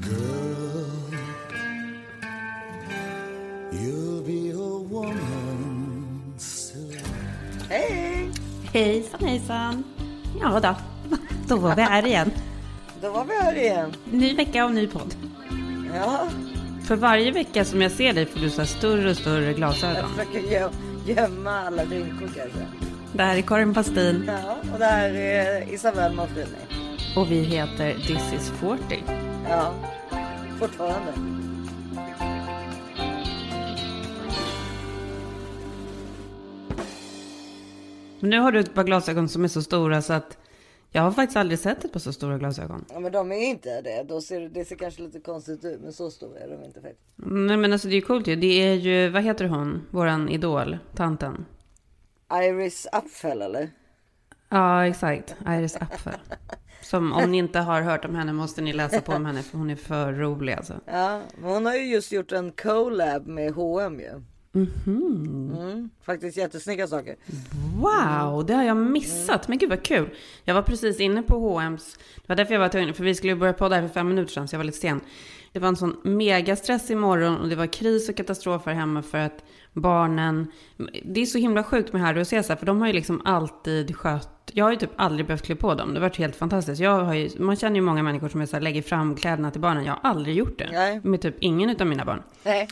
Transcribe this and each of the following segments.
Girl, you'll be a woman soon. Hej! Hejsan hejsan. Ja då, då var vi här igen. Då var vi här igen. Ny vecka och ny podd. Ja, För varje vecka som jag ser dig får du så här större och större jag glasögon. försöker gö- gömma alla rynkor kanske. Det här är Karin Pastin Ja, och det här är Isabelle Monfrini. och vi heter This is 40. Ja, fortfarande. Men nu har du ett par glasögon som är så stora så att jag har faktiskt aldrig sett ett par så stora glasögon. Ja, men de är inte det. Då ser, det ser kanske lite konstigt ut, men så stora är de inte faktiskt. Nej men alltså det är ju coolt ju. Det är ju, vad heter hon, våran idol, tanten? Iris Apfel eller? Ja exakt, Iris Apfel. Som om ni inte har hört om henne måste ni läsa på om henne för hon är för rolig alltså. Ja, hon har ju just gjort en collab med H&M ju. Mhm. Mm, faktiskt jättesnygga saker. Wow, det har jag missat. Men gud vad kul. Jag var precis inne på H&M's. Det var därför jag var tvungen, för vi skulle börja podda här för fem minuter sedan, så jag var lite sen. Det var en sån megastress imorgon och det var kris och katastrof här hemma för att barnen... Det är så himla sjukt med Harry och Cesar, för de har ju liksom alltid skött... Jag har ju typ aldrig behövt klä på dem. Det har varit helt fantastiskt. Jag har ju, man känner ju många människor som är så här, lägger fram kläderna till barnen. Jag har aldrig gjort det. Nej. Med typ ingen av mina barn. Nej,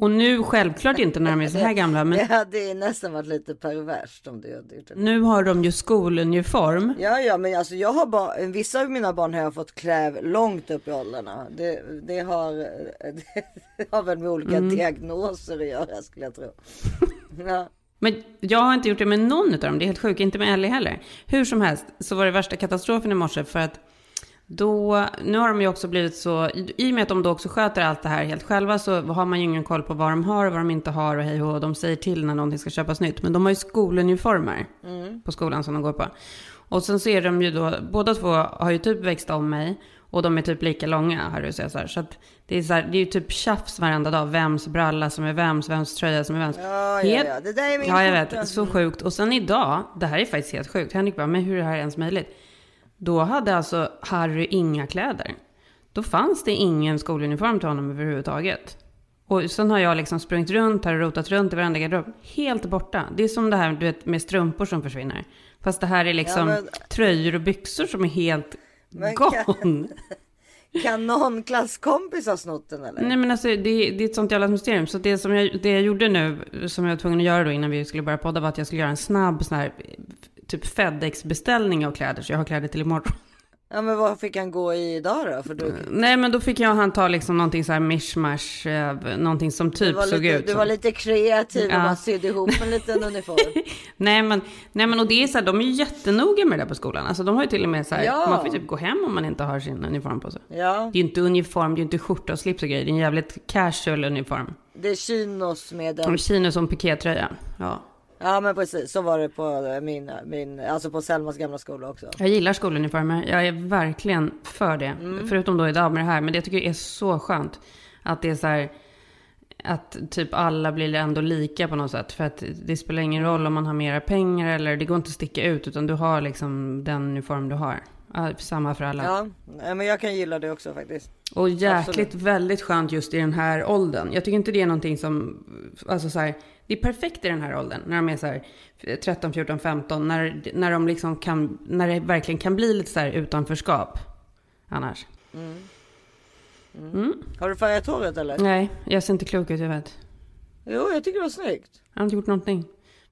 Och nu självklart inte när de är så här gamla, men det hade nästan varit lite perverst om du hade gjort det. nu har de ju skoluniform. Ja, ja, men alltså jag har bara, vissa av mina barn har jag fått klä långt upp i åldrarna. Det, det, har, det har väl med olika Mm. diagnoser att göra skulle jag tro. Ja, Men jag har inte gjort det med någon av dem. Det är helt sjukt. Inte med Ellie heller. Hur som helst så var det värsta katastrofen i morse för att då, nu har de ju också blivit så, i och med att de då också sköter allt det här helt själva så har man ju ingen koll på vad de har och vad de inte har och hej och de säger till när någonting ska köpas nytt. Men de har ju skoluniformer på skolan som de går på. Och sen så är de ju då, båda två har ju typ växt om mig och de är typ lika långa, Harry och Cesar. Så att det är, så här, det är ju typ tjafs varenda dag, vems bralla som är vems, vems tröja som är vems. ja, ja, ja. det där är min Ja, jag vet. Så sjukt. Och sen idag, det här är faktiskt helt sjukt. Henrik bara, men hur är det här ens möjligt? Då hade alltså Harry inga kläder. Då fanns det ingen skoluniform till honom överhuvudtaget. Och sen har jag liksom sprungit runt här och rotat runt i varenda garderob. Helt borta. Det är som det här du vet, med strumpor som försvinner. Fast det här är liksom Ja, men- tröjor och byxor som är helt Men gone. Kan någon klasskompis ha snott den eller? Nej men alltså det, det är ett sånt jävla mysterium. Så det som jag, det jag gjorde nu, som jag var tvungen att göra då innan vi skulle börja podda, var att jag skulle göra en snabb sån här typ Fedex-beställning av kläder. Så jag har kläder till imorgon. Ja, men vad fick han gå i idag då? För du, Nej men då fick jag han ta liksom någonting så här mishmash, eh, någonting som typ var såg lite, ut du var lite kreativ och Ja. bara sydde ihop en liten uniform. Nej men, nej men och det är så här, de är ju jättenoga med det där på skolan. Alltså de har ju till och med så här, Ja. man får typ gå hem om man inte har sin uniform på sig. Ja, Det är ju inte uniform, det är ju inte skjorta och slips och grejer. Det är en jävligt casual uniform. det är chinos med en Och chino som pikétröja. Ja. Ja men precis, så var det på min, min alltså på Selmas gamla skola också. Jag gillar skoluniformer. Jag är verkligen för det. Förutom då idag med det här. Men det jag tycker är så skönt. Att det är så här. Att typ alla blir ändå lika på något sätt. För att det spelar ingen roll om man har mera pengar. Eller det går inte att sticka ut. Utan du har liksom den uniform du har. Samma för alla. Ja, men jag kan gilla det också faktiskt. Och jäkligt Absolut. väldigt skönt just i den här åldern. Jag tycker inte det är någonting som, alltså så här, det är perfekt i den här åldern. När de är så här 13, 14, 15. När, när de liksom kan, när det verkligen kan bli lite så här utanförskap. Annars. Har du färgat håret eller? Nej, jag ser inte klok ut, jag vet. Jo, jag tycker det var snyggt. Jag har inte gjort någonting.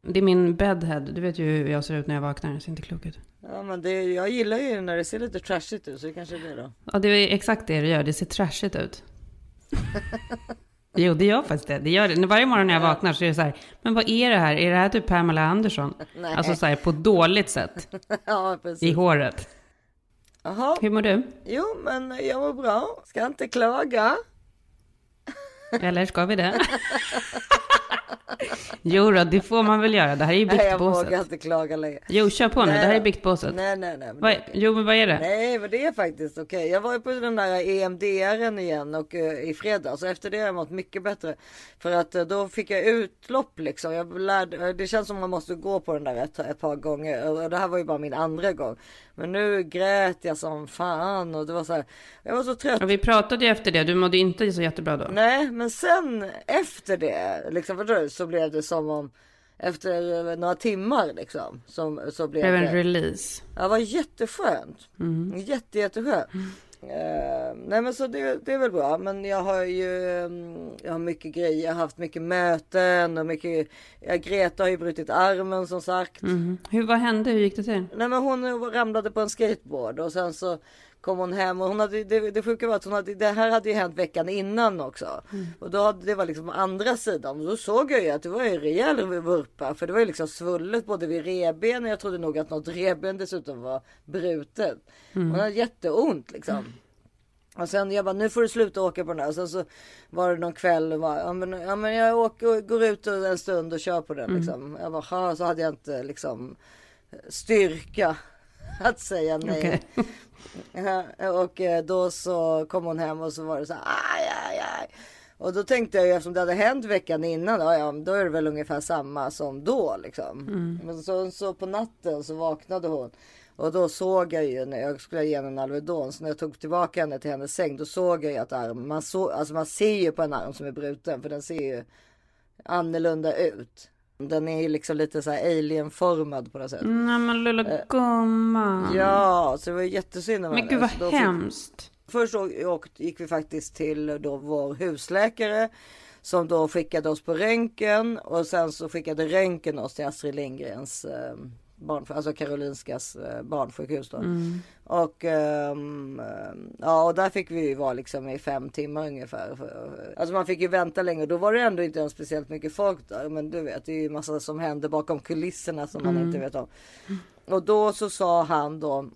Det är min bedhead. Du vet ju hur jag ser ut när jag vaknar. Jag ser inte klok ut. Ja, men det, jag gillar ju när det ser lite trashigt ut, så det kanske är det då. Ja, det är exakt det det gör. Det ser trashigt ut. Jo, det gör faktiskt det. det, gör det. Varje morgon när jag vaknar så är det så här, men vad är det här? Är det här typ Pamela Andersson? Nej. Alltså så här, på dåligt sätt. ja, I håret. Jaha, Hur mår du? jo, men jag mår bra. Ska inte klaga. Eller ska vi det? Jo då, det får man väl göra. Det här är ju Nej, jag vågar biktbåset. inte klaga längre. Jo, kör på nu. Det här är biktbåset. Nej, nej, nej. men Vad, okej. jo, men vad är det? Nej, men det är faktiskt okej. Jag var ju på den där EMDRen igen och eh, i fredags och efter det har jag mått mycket bättre. För att eh, då fick jag utlopp liksom. Jag lärde, det känns som man måste gå på den där ett, ett par gånger och det här var ju bara min andra gång. Men nu grät jag som fan och det var så här. Jag var så trött. Och vi pratade ju efter det. Du mådde inte så jättebra då. Nej, men sen efter det liksom förstår du, så blev det som om efter några timmar liksom som så blev Det blev det. en release. Ja, det var jätteskönt. Mm. Jätte, jätteskönt. Eh, nej men så det, det är väl bra. Men jag har ju mm, jag har mycket grejer. Jag har haft mycket möten och mycket. Ja, Greta har ju brutit armen som sagt. Mhm. Hur, vad hände? Hur gick det till? Nej men hon ramlade på en skateboard och sen så kom hon hem och hon hade det, det sjuka var att hon hade det här hade ju hänt veckan innan också och då hade det var liksom andra sidan och då såg jag ju att det var en rejäl vurpa för det var ju liksom svullet både vid revbenen. Jag trodde nog att något revben dessutom var brutet. Hon hade jätteont liksom. Och sen jag bara, nu får du sluta åka på den här. Och sen så var det någon kväll och bara, ja men, ja, men jag åker, går ut en stund och kör på den liksom. Jag bara, så hade jag inte liksom styrka att säga nej. Ja, och eh, då så kom hon hem och så var det så här, aj, aj, aj. Och då tänkte jag ju eftersom det hade hänt veckan innan, ja, ja då är det väl ungefär samma som då liksom. Men så, så på natten så vaknade hon. Och då såg jag ju när jag skulle ge henne en Alvedon, så när jag tog tillbaka henne till hennes säng, då såg jag ju att armen, man, så, alltså man ser ju på en arm som är bruten, för den ser ju annorlunda ut. Den är ju liksom lite så här alienformad på något sätt. Nej men lilla gumman. Ja, så det var ju jättesynd om Men henne. gud vad Så då fick- hemskt. Först så åkte, gick vi faktiskt till då vår husläkare som då skickade oss på röntgen och sen så skickade röntgen oss till Astrid Lindgrens eh, barn, alltså Karolinskas eh, barnsjukhus då. Och ehm, ja, och där fick vi ju vara liksom i fem timmar ungefär. Alltså man fick ju vänta länge och då var det ändå inte ens speciellt mycket folk där. Men du vet, det är ju massa som händer bakom kulisserna som man inte vet om. Och då så sa han då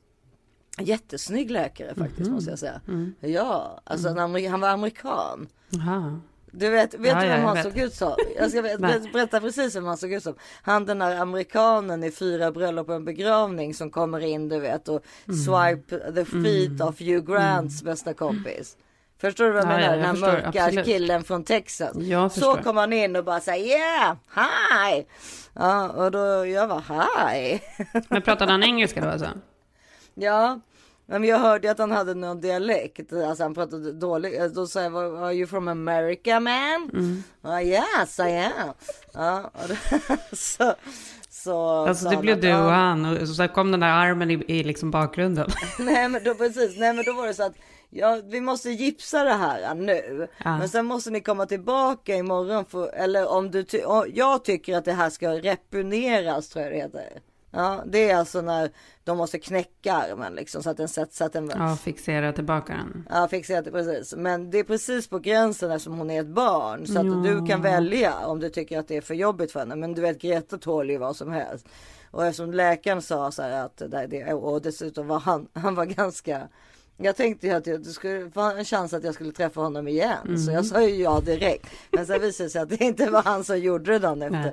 Jättesnygg läkare faktiskt måste jag säga. Ja, alltså en amer- han var amerikan. Jaha. Du vet, vet Ja, du ja, vem jag han såg ut som? Jag ska berätta precis vem han såg ut som. Han den där amerikanen i fyra bröllop och en begravning som kommer in du vet och Mm. swipe the feet of Hugh Grants bästa kompis. Förstår du vad jag Ja, ja, menar? jag Den här mörka absolut. killen från Texas. Så kom han in och bara säger yeah, hi. Ja, och då jag var hi. Men pratade han engelska då alltså? Ja, men jag hörde att han hade någon dialekt. Alltså han pratade dåligt. Då sa jag, "Are you from America man? Mm. Ja, yes I am. Ja, så, så Alltså det blev du och han och så kom den där armen i, i liksom bakgrunden. Nej men då precis, nej men då var det så att ja, vi måste gipsa det här nu. Ja. Men sen måste ni komma tillbaka imorgon för, eller om du ty- jag tycker att det här ska repuneras tror jag det heter. Ja, det är alltså när de måste knäcka armen liksom så att den sätts så att den Ja, fixera tillbaka den. Ja, fixerat det precis. Men det är precis på gränsen eftersom hon är ett barn. Så att du kan välja om du tycker att det är för jobbigt för henne. Men du vet, Greta tål ju vad som helst. Och eftersom läkaren sa så här att det, det och dessutom var han, han var ganska jag tänkte ju att jag- det skulle få en chans att jag skulle träffa honom igen. Så jag sa ju ja direkt. Men sen visade det sig att det inte var han som gjorde det dagen efter.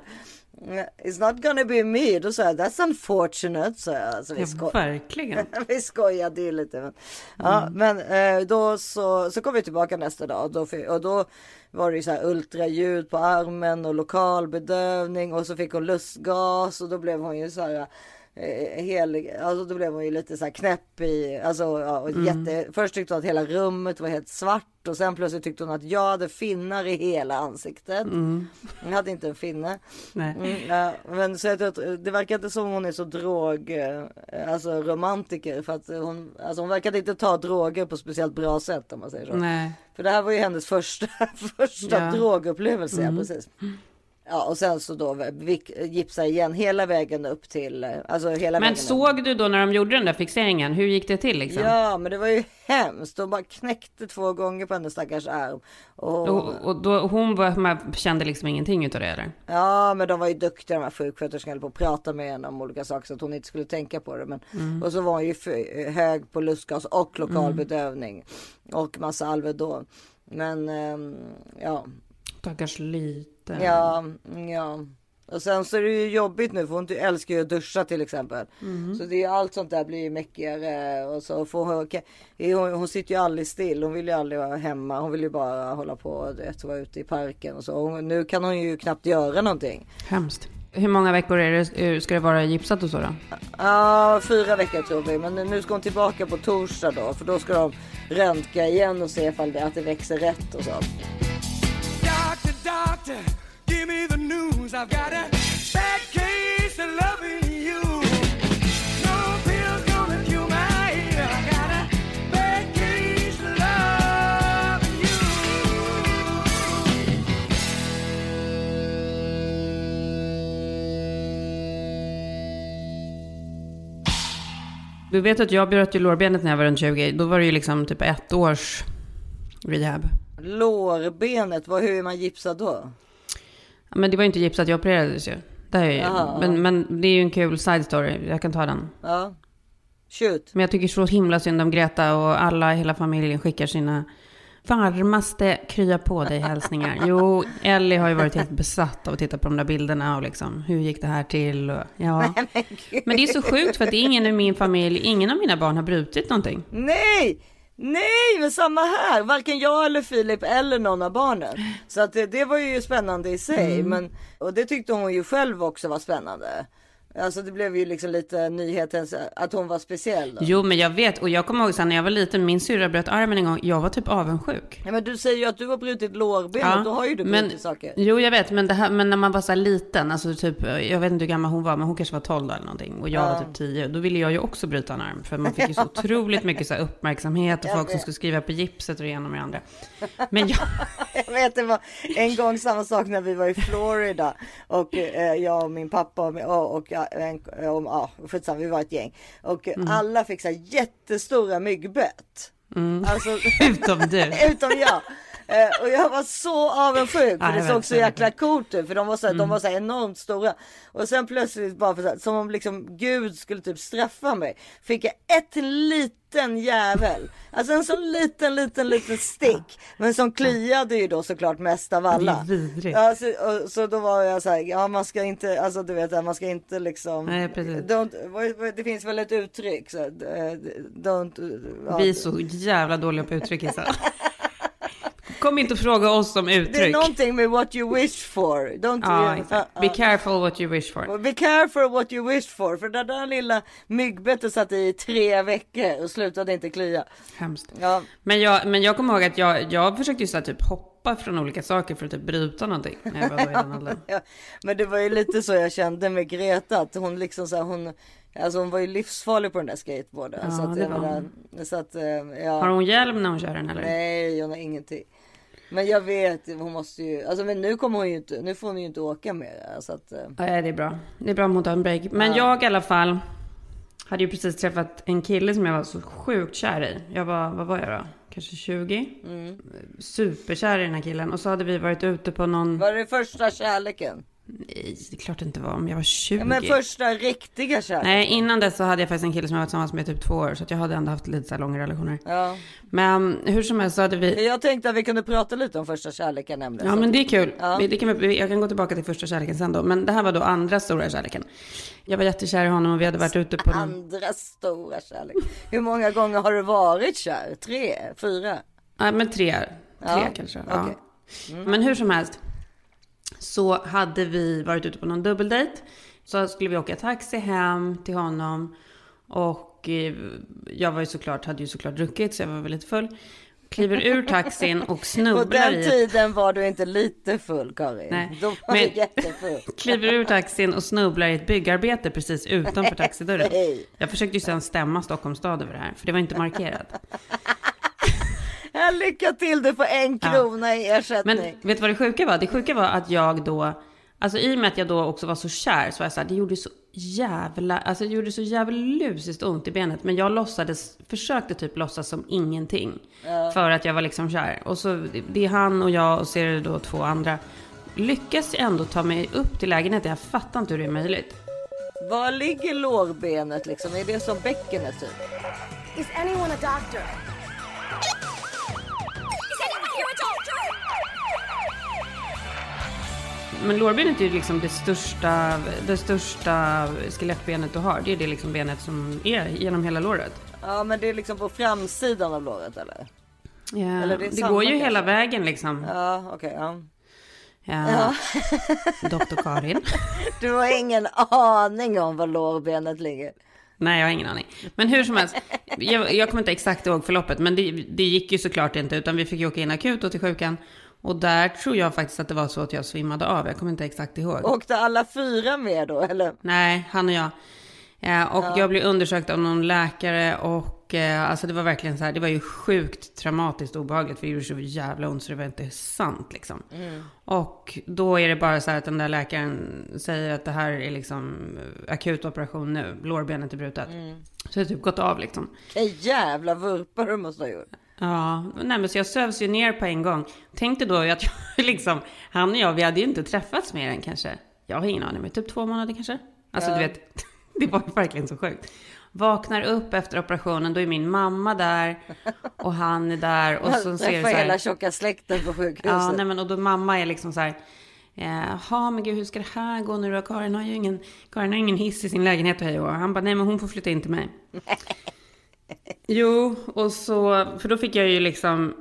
It's not gonna be me. Då sa jag that's unfortunate. Så jag, alltså, vi Ja, verkligen. vi skojade ju lite. Men, ja, men eh, då så, så kom vi tillbaka nästa dag och då, och då var det ju så här ultraljud på armen och lokalbedövning och så fick hon lustgas och då blev hon ju så här hel, alltså då blev hon ju lite så här knäpp i, alltså ja, och jätte, först tyckte hon att hela rummet var helt svart och sen plötsligt tyckte hon att jag hade finnar i hela ansiktet. Jag hade inte en finne. Nej. Mm, ja, men så jag tror att det verkar inte som hon är så drog, eh, alltså romantiker för att hon, alltså hon verkade inte ta droger på speciellt bra sätt om man säger så. Nej. För det här var ju hennes första, första Ja. drogupplevelse, ja, precis. Ja och sen så då gipsa igen hela vägen upp till, alltså hela Men vägen upp. såg du då när de gjorde den där fixeringen, hur gick det till liksom? Ja men det var ju hemskt, de bara knäckte två gånger på hennes stackars arm. Och, Och, och då, hon var, kände liksom ingenting utav det eller? Ja men de var ju duktiga de här sjuksköterskorna på att prata med henne om olika saker så att hon inte skulle tänka på det. Men, Och så var hon ju för, hög på lustgas och lokal bedövning. Och massa Alvedon. Men ehm, ja, Stackars lite. ja, ja. Och sen så är det ju jobbigt nu för hon älskar ju att duscha till exempel. Så det är allt sånt där blir ju mäckigare och så får hon, hon, hon sitter ju aldrig still. Hon vill ju aldrig vara hemma. Hon vill ju bara hålla på och vet, vara ute i parken och så. Och nu kan hon ju knappt göra någonting. Hemskt. Hur många veckor är det, ska det vara gipsat och så då? Ja, fyra veckor tror vi. Men nu ska hon tillbaka på torsdag då. För då ska de röntga igen och se ifall det, att det växer rätt och så. Doctor, give me the news. I've got a bad case of loving you. No pills gonna cure my ear. I got a bad case of loving you. Du vet att jag bröt ju lårbenet när jag var runt 20. Då var det ju liksom typ ett års rehab. Lårbenet, vad, hur är man gipsad då? Ja, Men det var ju inte gipsat, jag opererades ju. Det är ju men, men det är ju en kul side story, jag kan ta den. Ja. Shoot. Men jag tycker så himla synd om Greta och alla, hela familjen skickar sina varmaste krya på dig hälsningar. Jo, Ellie har ju varit helt besatt av att titta på de där bilderna och liksom, hur gick det här till? Och, ja. Men det är så sjukt för att det är ingen i min familj, ingen av mina barn har brutit någonting. Nej! Nej, men samma här. Varken jag eller Filip eller någon av barnen. Så att det, det var ju spännande i sig. Mm. Men, och det tyckte hon ju själv också var spännande. Alltså det blev ju liksom lite nyheten att hon var speciell. Då. Jo, men jag vet, och jag kommer ihåg sen när jag var liten, min syrra bröt armen en gång, jag var typ avundsjuk. Ja, men du säger ju att du har brutit lårbenet. Då har ju du brutit men, saker. Jo, jag vet, men, här, men när man var så här liten, alltså typ, jag vet inte hur gammal hon var, men hon kanske var 12 eller någonting, och jag var typ 10, då ville jag ju också bryta en arm, för man fick ju så otroligt mycket så uppmärksamhet och Jag folk som vet. skulle skriva på gipset och det ena med det andra. Men jag, Jag vet det var en gång samma sak när vi var i Florida och eh, jag och min pappa och, och, och, ja, en, och ja, skitsamma, vi var ett gäng och Mm. alla fick så här jättestora myggbett. Alltså, utom du. utom jag. Eh, och jag var så avundsjuk för det såg så jäkla coolt ut för de var så, Mm. de var så här enormt stora. Och sen plötsligt bara för, här, som om liksom Gud skulle typ straffa mig. Fick jag ett liten jävel. Alltså en sån liten liten liten stick. Men som kliade ju då såklart mest av alla. Ja, så, och, så då var jag så här, ja man ska inte, alltså du vet man ska inte liksom. Nej. Don't, det finns väl ett uttryck. Så, eh, don't, ja, Vi är så jävla dåliga på uttryck, Issa. Kom inte och fråga oss om Det är uttryck. någonting med what you wish for. Don't Ja, you, exakt. Ja, Be ja. careful what you wish for. Be careful what you wish for. För det där lilla myggbettet satt i tre veckor och slutade inte klia. Hemskt. Ja, Men jag, men jag kommer ihåg att jag, jag försökte ju så här typ hoppa från olika saker för att typ bryta någonting. När jag var i den ja. Men det var ju lite så jag kände med Greta. Att hon liksom så här, hon, alltså hon var ju livsfarlig på den där skateboarden. Ja, så att, det var menar, så att, eh, ja. Har hon hjälm när hon kör den eller? Nej, hon har ingenting. Men jag vet, hon måste ju, alltså men nu kommer hon ju inte, nu får hon ju inte åka mer. Så att, eh, Nej, det är bra. Det är bra om hon tar en break. Men jag i alla fall hade ju precis träffat en kille som jag var så sjukt kär i. Jag var, vad var jag då? Kanske 20? Superkär i den här killen. Och så hade vi varit ute på någon... var det första kärleken? Nej, det är klart det inte var om jag var 20. Ja, men första riktiga kärleken. Nej, innan dess så hade jag faktiskt en kille som jag var tillsammans med i typ två år. Så att jag hade ändå haft lite så här långa relationer. Ja. Men hur som helst så hade vi... Jag tänkte att vi kunde prata lite om första kärleken nämligen. Ja men det är kul. Ja. Det kan vi, jag kan gå tillbaka till första kärleken sen då. Men det här var då andra stora kärleken. Jag var jättekär i honom och vi hade varit ute på någon... Andra stora kärlek. Hur många gånger har du varit kär? Tre? Fyra? Nej men tre. Tre Ja, kanske. okej. Ja. Men hur som helst. Så hade vi varit ute på någon dubbeldejt. Så skulle vi åka taxi hem till honom. Och eh, jag var ju såklart, hade ju såklart druckit så jag var väl lite full. Kliver ur taxin och På snubblar den i ett tiden var du inte lite full Karin. Nej, Då var men- du jättefull. Kliver ur taxin och snubblar i ett byggarbete precis utanför taxidörren. Jag försökte ju sen stämma Stockholms stad över det här, för det var inte markerat. Ja, lycka till, du får en Ja. krona i ersättning. Men vet du vad det sjuka var? Det sjuka var att jag då, alltså i och med att jag då också var så kär, så var jag så här, det gjorde så jävla, alltså det gjorde så djävulusiskt ont i benet. Men jag låtsades, försökte typ låtsas som ingenting. För att jag var liksom kär. Och så, det är han och jag och så är det då två andra. Lyckas jag ändå ta mig upp till lägenheten, jag fattar inte hur det är möjligt. Var ligger lårbenet liksom? Är det som bäckenet typ? Is anyone a doctor? Men lårbenet är ju liksom det största, det största skelettbenet du har. Det är det liksom benet som är genom hela låret. Ja, men det är liksom på framsidan av låret eller? Ja, Eller det det går ju kanske? hela vägen liksom. Ja, okej. ja. Ja. Doktor Karin. Du har ingen aning om var lårbenet ligger. Nej, jag har ingen aning. Men hur som helst, jag, jag kommer inte exakt ihåg förloppet, men det, det gick ju såklart inte, utan vi fick ju åka in akut och till sjukan. Och där tror jag faktiskt att det var så att jag svimmade av, jag kommer inte exakt ihåg. Åkte alla fyra med då eller? Nej, han och jag. Eh, och jag blev undersökt av någon läkare och eh, alltså det var verkligen så här, det var ju sjukt traumatiskt och obehagligt för det gjorde så jävla ont så det var inte sant liksom. Och då är det bara så här att den där läkaren säger att det här är liksom eh, akut operation nu, lårbenet är brutet. Så det har typ gått av liksom. Vilka jävla vurpor du måste ha gjort. Ja, nej men så jag sövs ju ner på en gång. Tänkte då att jag liksom, han och jag, vi hade ju inte träffats mer än kanske, jag har ingen aning, men typ två månader kanske. Alltså du vet, det var verkligen så sjukt. Vaknar upp efter operationen, då är min mamma där och han är där och så ser så hela här. tjocka släkten på sjukhuset. Ja, nej men och då mamma är liksom så här. Jaha, men gud, hur ska det här gå nu då? Karin har ju ingen, Karin har ingen hiss i sin lägenhet och hej och hå." Han bara, nej men hon får flytta in till mig. Jo, och så, för då fick jag ju liksom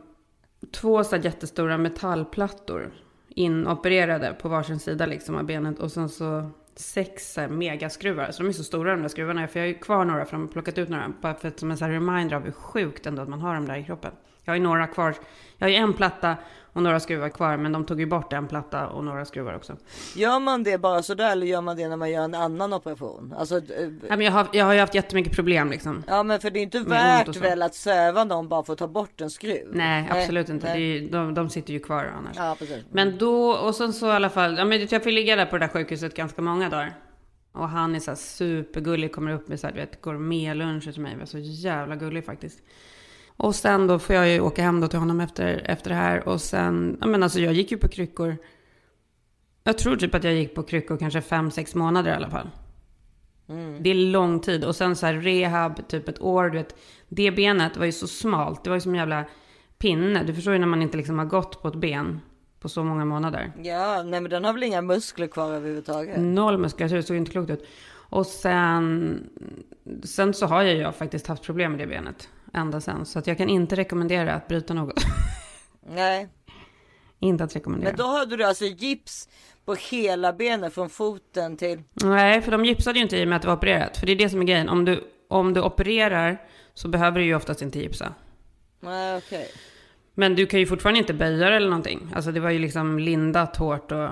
två så jättestora metallplattor inopererade på varsin sida liksom av benet och sen så sex megaskruvar. Så de är så stora de där skruvarna. För jag har ju kvar några för de har plockat ut några. Bara för att som en sån här reminder av hur sjukt ändå att man har dem där i kroppen. Jag har ju några kvar. Jag har ju en platta och några skruvar kvar. Men de tog ju bort en platta och några skruvar också. Gör man det bara sådär eller gör man det när man gör en annan operation? Alltså, eh, Nej, men jag, har, jag har ju haft jättemycket problem liksom. ja men för det är inte värt väl att söva någon bara för att ta bort en skruv? Nej, absolut inte. nej. Det är, ju- de, de sitter ju kvar annars. Ja precis. Men då, och sen så i alla fall, ja, men jag får ligga där på det där sjukhuset ganska många dagar. Och han är så här supergullig, kommer upp med så här, du vet, gourmetluncher till mig. Det var så jävla gullig faktiskt. Och sen då får jag ju åka hem då till honom efter, efter det här. Och sen, ja men alltså jag gick ju på kryckor. Jag tror typ att jag gick på kryckor kanske fem sex månader i alla fall. Det är lång tid. Och sen så här rehab, typ ett år. Du vet, det benet var ju så smalt. Det var ju som en jävla pinne. Du förstår ju när man inte liksom har gått på ett ben på så många månader. Ja, nej men den har väl inga muskler kvar överhuvudtaget. Noll muskulatur, det såg inte klokt ut. Och sen, sen så har jag ju faktiskt haft problem med det benet. Ända sen. Så att jag kan inte rekommendera att bryta något. Nej, inte att rekommendera. men då hade du alltså gips på hela benet från foten till. Nej, för de gipsade ju inte i och med att det var opererat. För det är det som är grejen. Om du, om du opererar så behöver du ju oftast inte gipsa. Nej, okej. Men du kan ju fortfarande inte böja eller någonting. Alltså det var ju liksom lindat hårt och...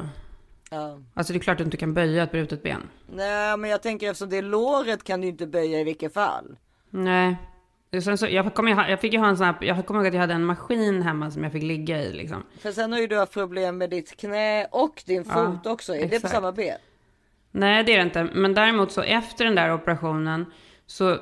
Ja. Alltså det är klart att du inte kan böja ett brutet ben. Nej, men jag tänker eftersom det är låret kan du inte böja i vilket fall. Nej. Sen så, jag, ju ha- jag fick ju ha en sån här, jag kommer ihåg att jag hade en maskin hemma som jag fick ligga i liksom. För sen har ju du haft problem med ditt knä och din fot Ja, också. Är det på exakt. samma ben? Nej, det är det inte. Men däremot så efter den där operationen så eh,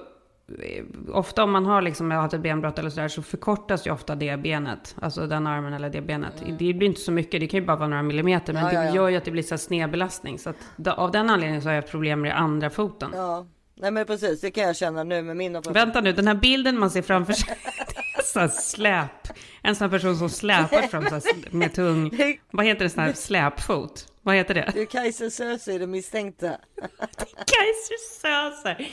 ofta om man har liksom haft ett benbrott eller sådär så förkortas ju ofta det benet. Alltså den armen eller det benet. Det blir inte så mycket, det kan ju bara vara några millimeter. Men Ja, ja, det ja. gör ju att det blir så snedbelastning. Så att av den anledningen så har jag haft problem med andra foten. Ja, nej men precis. Det kan jag känna nu med min operation. Vänta nu, den här bilden man ser framför sig. Så släp. En sån här person som släpar fram så med tung. Vad heter det, sån här släpfot? Vad heter det? Du är Kaiser Söze, det misstänkta. Kaiser Sözer.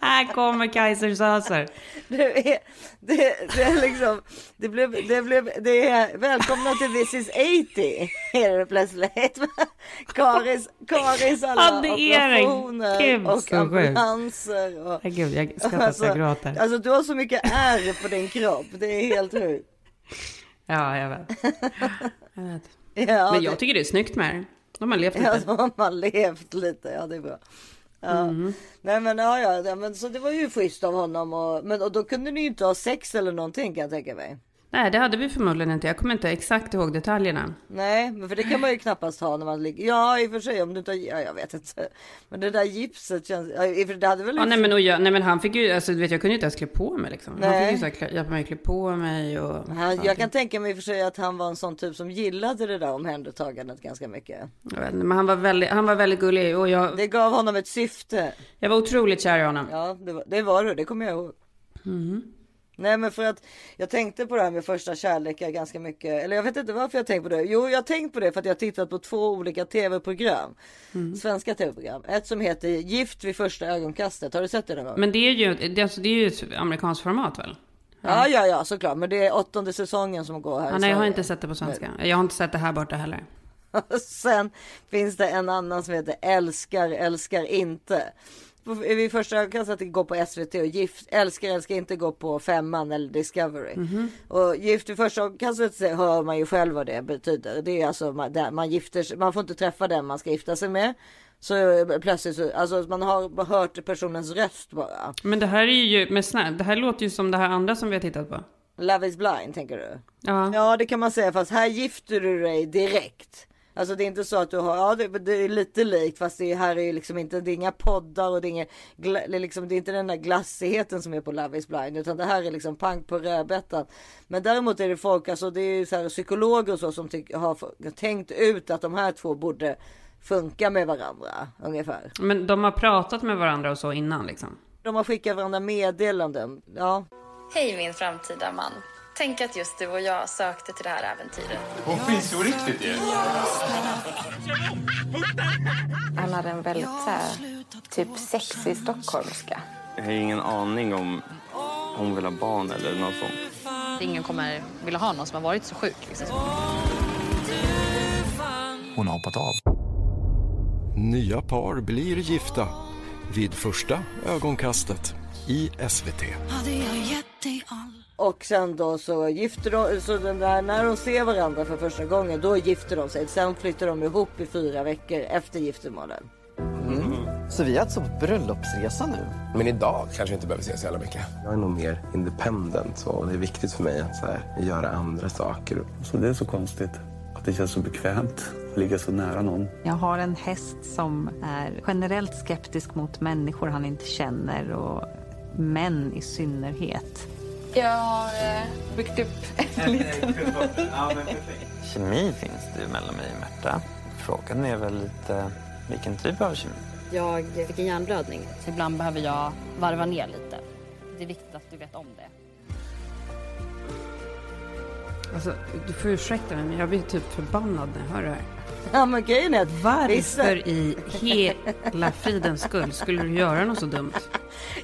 Här kommer Kaiser Sözer. Det är, det, det är liksom, det blev, det blev, det är välkomna till This is 80. Är det plötsligt. Karis, Karis alla Ja, det det. operationer Gud, och ambulanser. Och, Herregud, jag skrattar så jag gråter. alltså du har så mycket ärr på din kropp. Det är helt sjukt. Ja, jag vet. Jag vet. Ja, Men det- jag tycker det är snyggt med det. De har levt Ja, lite. så har man levt lite. Ja, det är bra. Ja. Mm. Nej men ja, ja, ja, men så det var ju schysst av honom och, men och då kunde ni ju inte ha sex eller någonting kan jag tänka mig. Nej, det hade vi förmodligen inte. Jag kommer inte exakt ihåg detaljerna. Nej, men för det kan man ju knappast ha när man ligger. Ja, i och för sig om du har, ja, jag vet inte. Men det där gipset känns, ja, i för det hade väl. Ja, nej, men, och jag, nej, men han fick ju, alltså du vet, jag kunde ju inte ens klä på mig liksom. Han Nej. fick ju så här, klä- hjälpa mig att klä på mig och... han, jag kan tänka mig i och för sig att han var en sån typ som gillade det där omhändertagandet ganska mycket. Jag vet inte, men han var väldigt, han var väldigt gullig och jag, Det gav honom ett syfte. jag var otroligt kär i honom. Ja, det var, det var du. Det kommer jag ihåg. Nej, men för att jag tänkte på det här med första kärlekar ganska mycket. Eller jag vet inte varför jag tänkte på det. Jo, jag har tänkt på det för att jag har tittat på två olika tv-program. Svenska tv-program. Ett som heter Gift vid första ögonkastet. Har du sett det någon gång? Men det är ju, det, alltså, det är ju ett amerikanskt format väl? Ja, ja, ja, såklart. Men det är åttonde säsongen som går här Ja, nej, jag har inte sett det på svenska. Jag har inte sett det här borta heller. Sen finns det en annan som heter Älskar, älskar inte. Vid första ögonkastet att går på SVT och gift, älskar, älskar inte går på femman eller Discovery. Och gift vid första ögonkastet hör man ju själv vad det betyder. Det är alltså man, man gifter sig, man får inte träffa den man ska gifta sig med. Så plötsligt så, alltså man har hört personens röst bara. Men det här är ju, med snä, det här låter ju som det här andra som vi har tittat på. Love is blind tänker du? Ja. Ja det kan man säga fast här gifter du dig direkt. Alltså det är inte så att du har, ja det, det är lite likt fast det är, här är ju liksom inte, det är inga poddar och det är, inga, gla- det är liksom, det är inte den där glassigheten som är på Love is blind utan det här är liksom pang på rödbetan. Men däremot är det folk, alltså det är ju så här psykologer och så som tyck, har tänkt ut att de här två borde funka med varandra ungefär. Men de har pratat med varandra och så innan liksom. De har skickat varandra meddelanden. Ja, Hej min framtida man. Tänk att just du och jag sökte till det här äventyret. Hon finns ju riktigt ju. Han hade en väldigt så här, typ sexig stockholmska. Jag har ingen aning om hon vill ha barn eller något sånt. Ingen kommer vilja ha någon som har varit så sjuk. Liksom. Hon har hoppat av. Nya par blir gifta vid första ögonkastet i SVT. Och sen då så gifter de så den där, när de ser varandra för första gången då gifter de sig. Sen flyttar de ihop i fyra veckor efter giftermålen. Så vi är alltså på bröllopsresa nu? Men idag kanske inte behöver ses så jävla mycket. Jag är nog mer independent så och det är viktigt för mig att så här, göra andra saker. Så det är så konstigt att det känns så bekvämt att ligga så nära någon. Jag har en häst som är generellt skeptisk mot människor han inte känner och män i synnerhet. Jag har eh, byggt upp en liten... Kemi finns det ju mellan mig och Märta. Frågan är väl lite vilken typ av kemi? Jag fick en hjärnblödning. Så ibland behöver jag varva ner lite. Det är viktigt att du vet om det. Alltså, du får ursäkta mig, men jag blir typ förbannad när jag hör det här. Ja men grejen är att vissa, Varför i hela fridens skull skulle du göra något så dumt?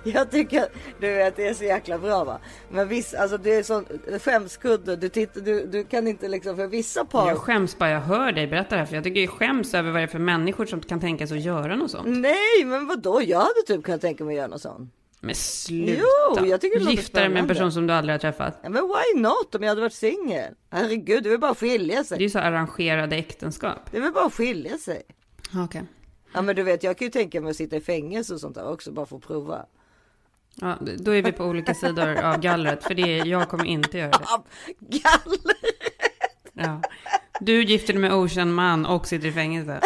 jag tycker du vet det är så jäkla bra va. Men visst alltså det är sån skämskudde. Du, tittar, du, du kan inte liksom för vissa par. Jag skäms bara jag hör dig berätta det här, för jag tycker jag skäms över vad det är för människor som kan tänka sig att göra något sånt. Nej men vadå jag hade typ kunnat tänka mig att göra något sånt. Men sluta! Jo, jag tycker det låter Gifta dig med en person som du aldrig har träffat. Ja, men why not om jag hade varit singel? Herregud det är väl bara att skilja Det är sig. ju så arrangerade äktenskap. Det är väl bara att skilja sig. Okej. Ja men du vet jag kan ju tänka mig att sitta i fängelse och sånt där också bara för att prova. Ja, då är vi på olika sidor av gallret, för det är, jag kommer inte göra det. Galler! Ja. Du gifter dig med okänd man och sitter i fängelse.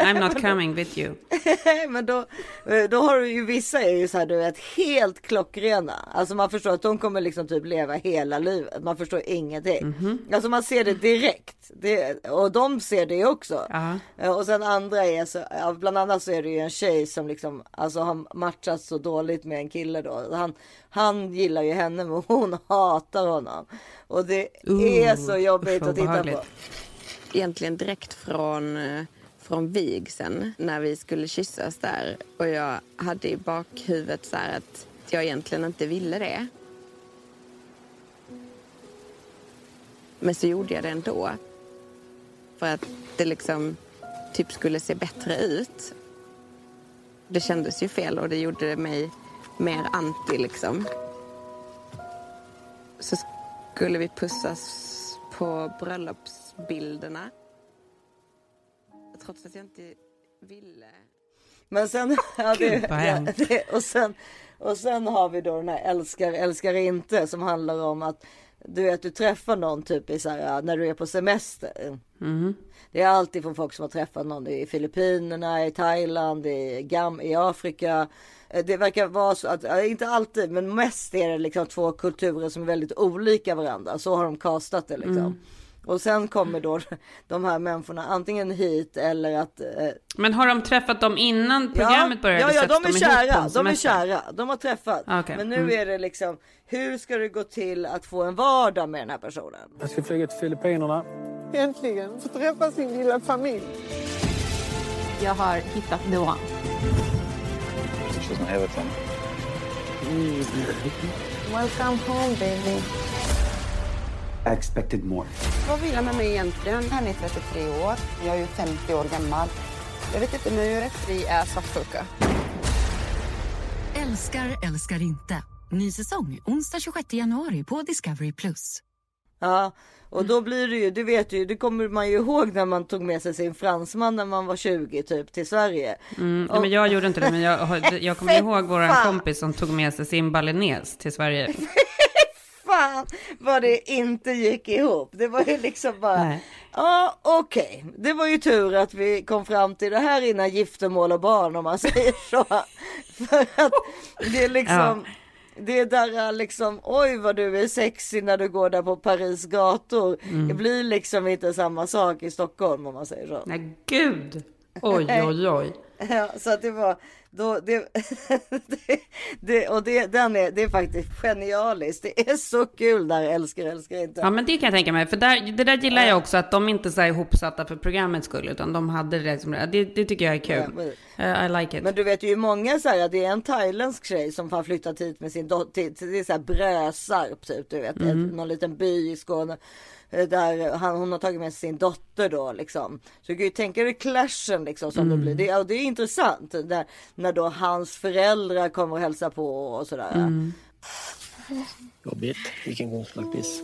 I'm not coming with you. men då, eh, då har du ju vissa är ju så här du vet helt klockrena. Alltså man förstår att de kommer liksom typ leva hela livet. Man förstår ingenting. Alltså man ser det direkt. Det, och de ser det också. Ja. Eh, Och sen andra är så, bland annat så är det ju en tjej som liksom alltså har matchat så dåligt med en kille då. Han, han gillar ju henne men hon hatar honom. Och det är så jobbigt att titta på. Egentligen direkt från, eh, från vigseln när vi skulle kyssas där. Och jag hade i bakhuvudet så här att jag egentligen inte ville det. Men så gjorde jag det ändå. För att det liksom typ skulle se bättre ut. Det kändes ju fel och det gjorde mig mer anti liksom. Så skulle vi pussas på bröllopsbilderna. Trots att jag inte ville. Men sen, ja, det, ja, det, och, sen, och sen har vi då den här älskar, älskar inte som handlar om att du vet, du träffar någon typ i så här, när du är på semester. Mhm. Det är alltid från folk som har träffat någon i Filippinerna, i Thailand, i, Gam, i Afrika. Eh, Det verkar vara så att, inte alltid, men mest är det liksom två kulturer som är väldigt olika varandra. Så har de kastat det liksom. Mm. Och sen kommer då de här människorna antingen hit eller att eh, Men har de träffat dem innan programmet började? Ja, ja, de är kära. De är kära. De har träffat. Ah, okej. Men nu Mm. är det liksom, hur ska det gå till att få en vardag med den här personen? Jag ska flyga till Filippinerna. Äntligen få träffa sin lilla familj. Jag har hittat the one. She's my everything. Welcome home baby. I expected more. Vad vill han med mig egentligen? Han är 33 år. Jag är ju 50 år gammal. Jag vet inte, men jag är rätt fri är svartsjuka. Älskar, älskar inte. Ny säsong onsdag 26 januari på Discovery+. Plus. Ja, och då blir det ju, du vet ju, det kommer man ju ihåg när man tog med sig sin fransman när man var 20 typ till Sverige. Mm, Och- nej, men jag gjorde inte det, men jag, jag kommer ihåg vår Fan. kompis som tog med sig sin balinés till Sverige. Fan vad det inte gick ihop. Det var ju liksom bara, Nej. ja okej. Det var ju tur att vi kom fram till det här innan giftermål och barn om man säger så. För att det är liksom, det är där liksom, oj vad du är sexig när du går där på Paris gator. Mm. Det blir liksom inte samma sak i Stockholm om man säger så. Nej, gud! Oj, oj, oj. Ja, så att det var då det, det, det och det, den är, det är faktiskt genialiskt. Det är så kul där, älskar, älskar inte. Ja, men det kan jag tänka mig. För där, det där gillar jag också, att de inte är så ihopsatta för programmets skull, utan de hade det liksom, det, det tycker jag är Ja, kul. men- Eh, I like it. Men du vet ju många så här, det är en thailändsk tjej som har flyttat hit med sin dotter, det är så här Brösarp typ, du vet, Mm. någon liten by i Skåne. Eh, Där han, hon har tagit med sin dotter då liksom. Så du kan ju tänka dig clashen liksom som Mm. det blir. Det, och det är intressant där, när då hans föräldrar kommer och hälsar på och sådär. Mm. Jobbigt. We can go like this.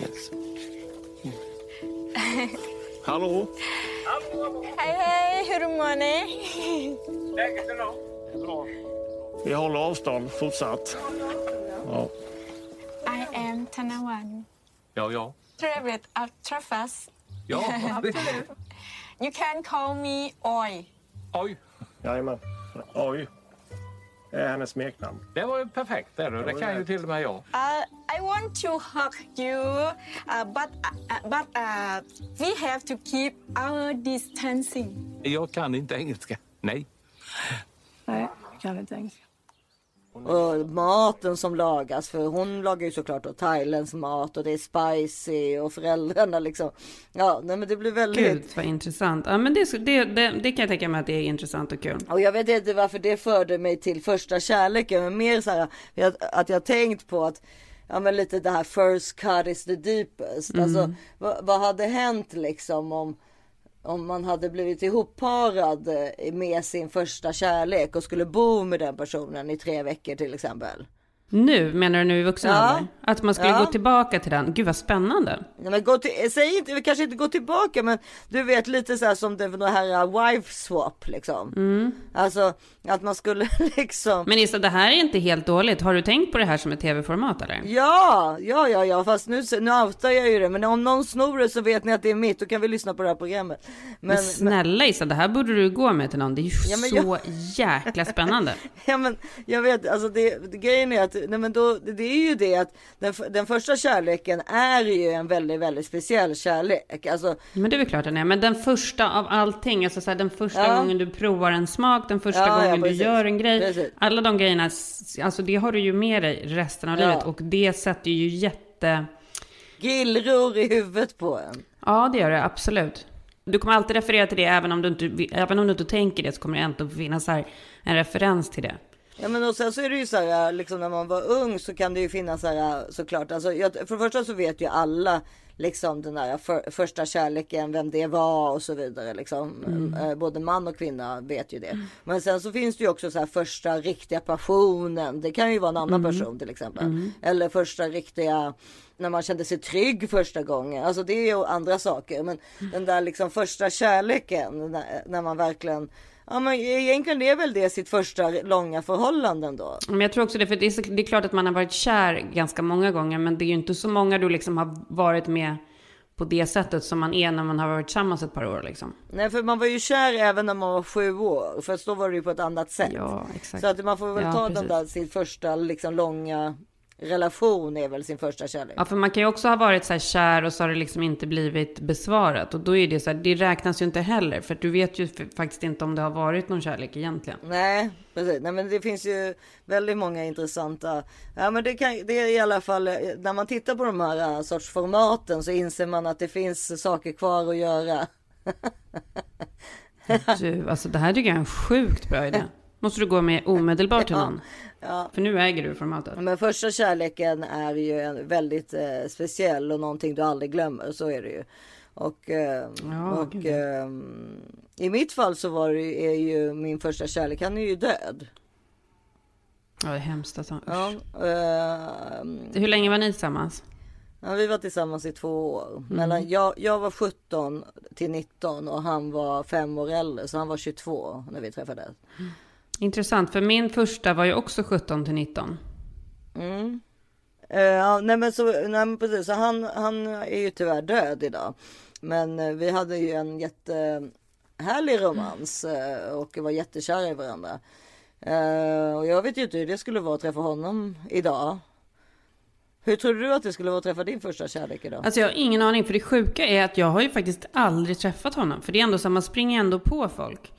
Yes. Hallå? Hej hej, hur mår ni? Läget är bra. Vi håller avstånd fortsatt. Ja. I am Tanawan. Ja, ja. Trevligt att träffas. Ja, absolut. You can call me Oj. Oj. Jajamän. Oj. Det är hennes smeknamn. Det var ju perfekt. Det, du. det kan ju till och med jag. Uh, I want to hug you, uh, but uh, but uh, we have to keep our distancing. Jag kan inte engelska. Nej. Nej, jag kan inte engelska. Och maten som lagas, för hon lagar ju såklart då thailändsk mat och det är spicy och föräldrarna liksom. Ja, nej men det blir väldigt. Gud, vad intressant. Ja, men det, det, det, det kan jag tänka mig att det är intressant och kul. Och jag vet inte varför det förde mig till första kärleken, men mer så här att jag tänkt på att Ja men lite det här first cut is the deepest. Mm. Alltså vad, vad hade hänt liksom om, om man hade blivit ihopparad eh, med sin första kärlek och skulle bo med den personen i tre veckor till exempel. Nu, menar du nu i vuxen Ja. ålder? Att man skulle Ja. gå tillbaka till den? Gud vad spännande. Nej, men gå till, säg inte, kanske inte gå tillbaka men du vet lite så här som det här uh, wife swap liksom. Mm. Alltså att man skulle liksom. Men Issa, det här är inte helt dåligt. Har du tänkt på det här som ett tv-format eller? Ja, ja, ja, ja, fast nu, nu outar jag ju det. Men om någon snor det så vet ni att det är mitt. Då kan vi lyssna på det här programmet. Men, Men, snälla Issa, det här borde du gå med till någon. Det är ju Ja, men så jag- jäkla spännande. ja, men jag vet, alltså det, grejen är att, nej men då, det är ju det att den, den första kärleken är ju en väldigt, väldigt speciell kärlek. Alltså, Men det är väl klart den är. Men den första av allting, alltså så här, den första Ja. gången du provar en smak, den första Ja, ja, gången du precis. gör en grej. Precis. Alla de grejerna, alltså det har du ju med dig resten av Ja. livet. Och det sätter ju jätte... gillror i huvudet på en. Ja, det gör det absolut. Du kommer alltid referera till det, även om du inte, även om du inte tänker det, så kommer det ändå finnas här en referens till det. Ja men och sen så är det ju så här, liksom när man var ung så kan det ju finnas så här såklart. Alltså, jag, för det första så vet ju alla liksom den där för, första kärleken, vem det var och så vidare. Liksom. Mm. Eh, Både man och kvinna vet ju det. Men sen så finns det ju också så här första riktiga passionen. Det kan ju vara en annan Mm. person till exempel. Mm. Eller första riktiga när man kände sig trygg första gången. Alltså det är ju andra saker. Men den där liksom första kärleken när, när man verkligen Ja men egentligen är väl det sitt första långa förhållanden då. Men jag tror också det, för det är, så, det är klart att man har varit kär ganska många gånger, men det är ju inte så många du liksom har varit med på det sättet som man är när man har varit tillsammans ett par år liksom. Nej för man var ju kär även när man var sju år. För då var det ju på ett annat sätt. Ja, exakt. Så att man får väl Ja, ta precis. den där sin första liksom långa relation är väl sin första kärlek. Ja, för man kan ju också ha varit så här kär och så har det liksom inte blivit besvarat. Och då är det så här, det räknas ju inte heller. För du vet ju faktiskt inte om det har varit någon kärlek egentligen. Nej, precis. Nej, men det finns ju väldigt många intressanta. Ja, men det, kan, det är i alla fall när man tittar på de här äh, sorts formaten så inser man att det finns saker kvar att göra. Du, alltså det här tycker jag är en sjukt bra idé. Måste du gå med omedelbart till någon. Ja. För nu äger du formatet. Men första kärleken är ju en väldigt eh, speciell och någonting du aldrig glömmer. Så är det ju. Och, eh, Ja, och eh, i mitt fall så var det, ju- är ju min första kärlek, han är ju död. Ja, det är hemskt alltså. Usch. Ja, eh, Hur länge var ni tillsammans? ja, vi var tillsammans i två år. Mellan, jag, jag var 17 till 19 och han var fem år äldre. Så han var 22 när vi träffades. Intressant, för min första var ju också 17 till 19. Mm. Ja, nej men så, nej men precis, så han, han är ju tyvärr död idag. Men eh, vi hade ju en jättehärlig romans eh, och var jättekära i varandra. Och jag vet ju inte hur det skulle vara att träffa honom idag. Hur tror du att det skulle vara att träffa din första kärlek idag? Alltså jag har ingen aning, för det sjuka är att jag har ju faktiskt aldrig träffat honom. För det är ändå så att man springer ändå på folk.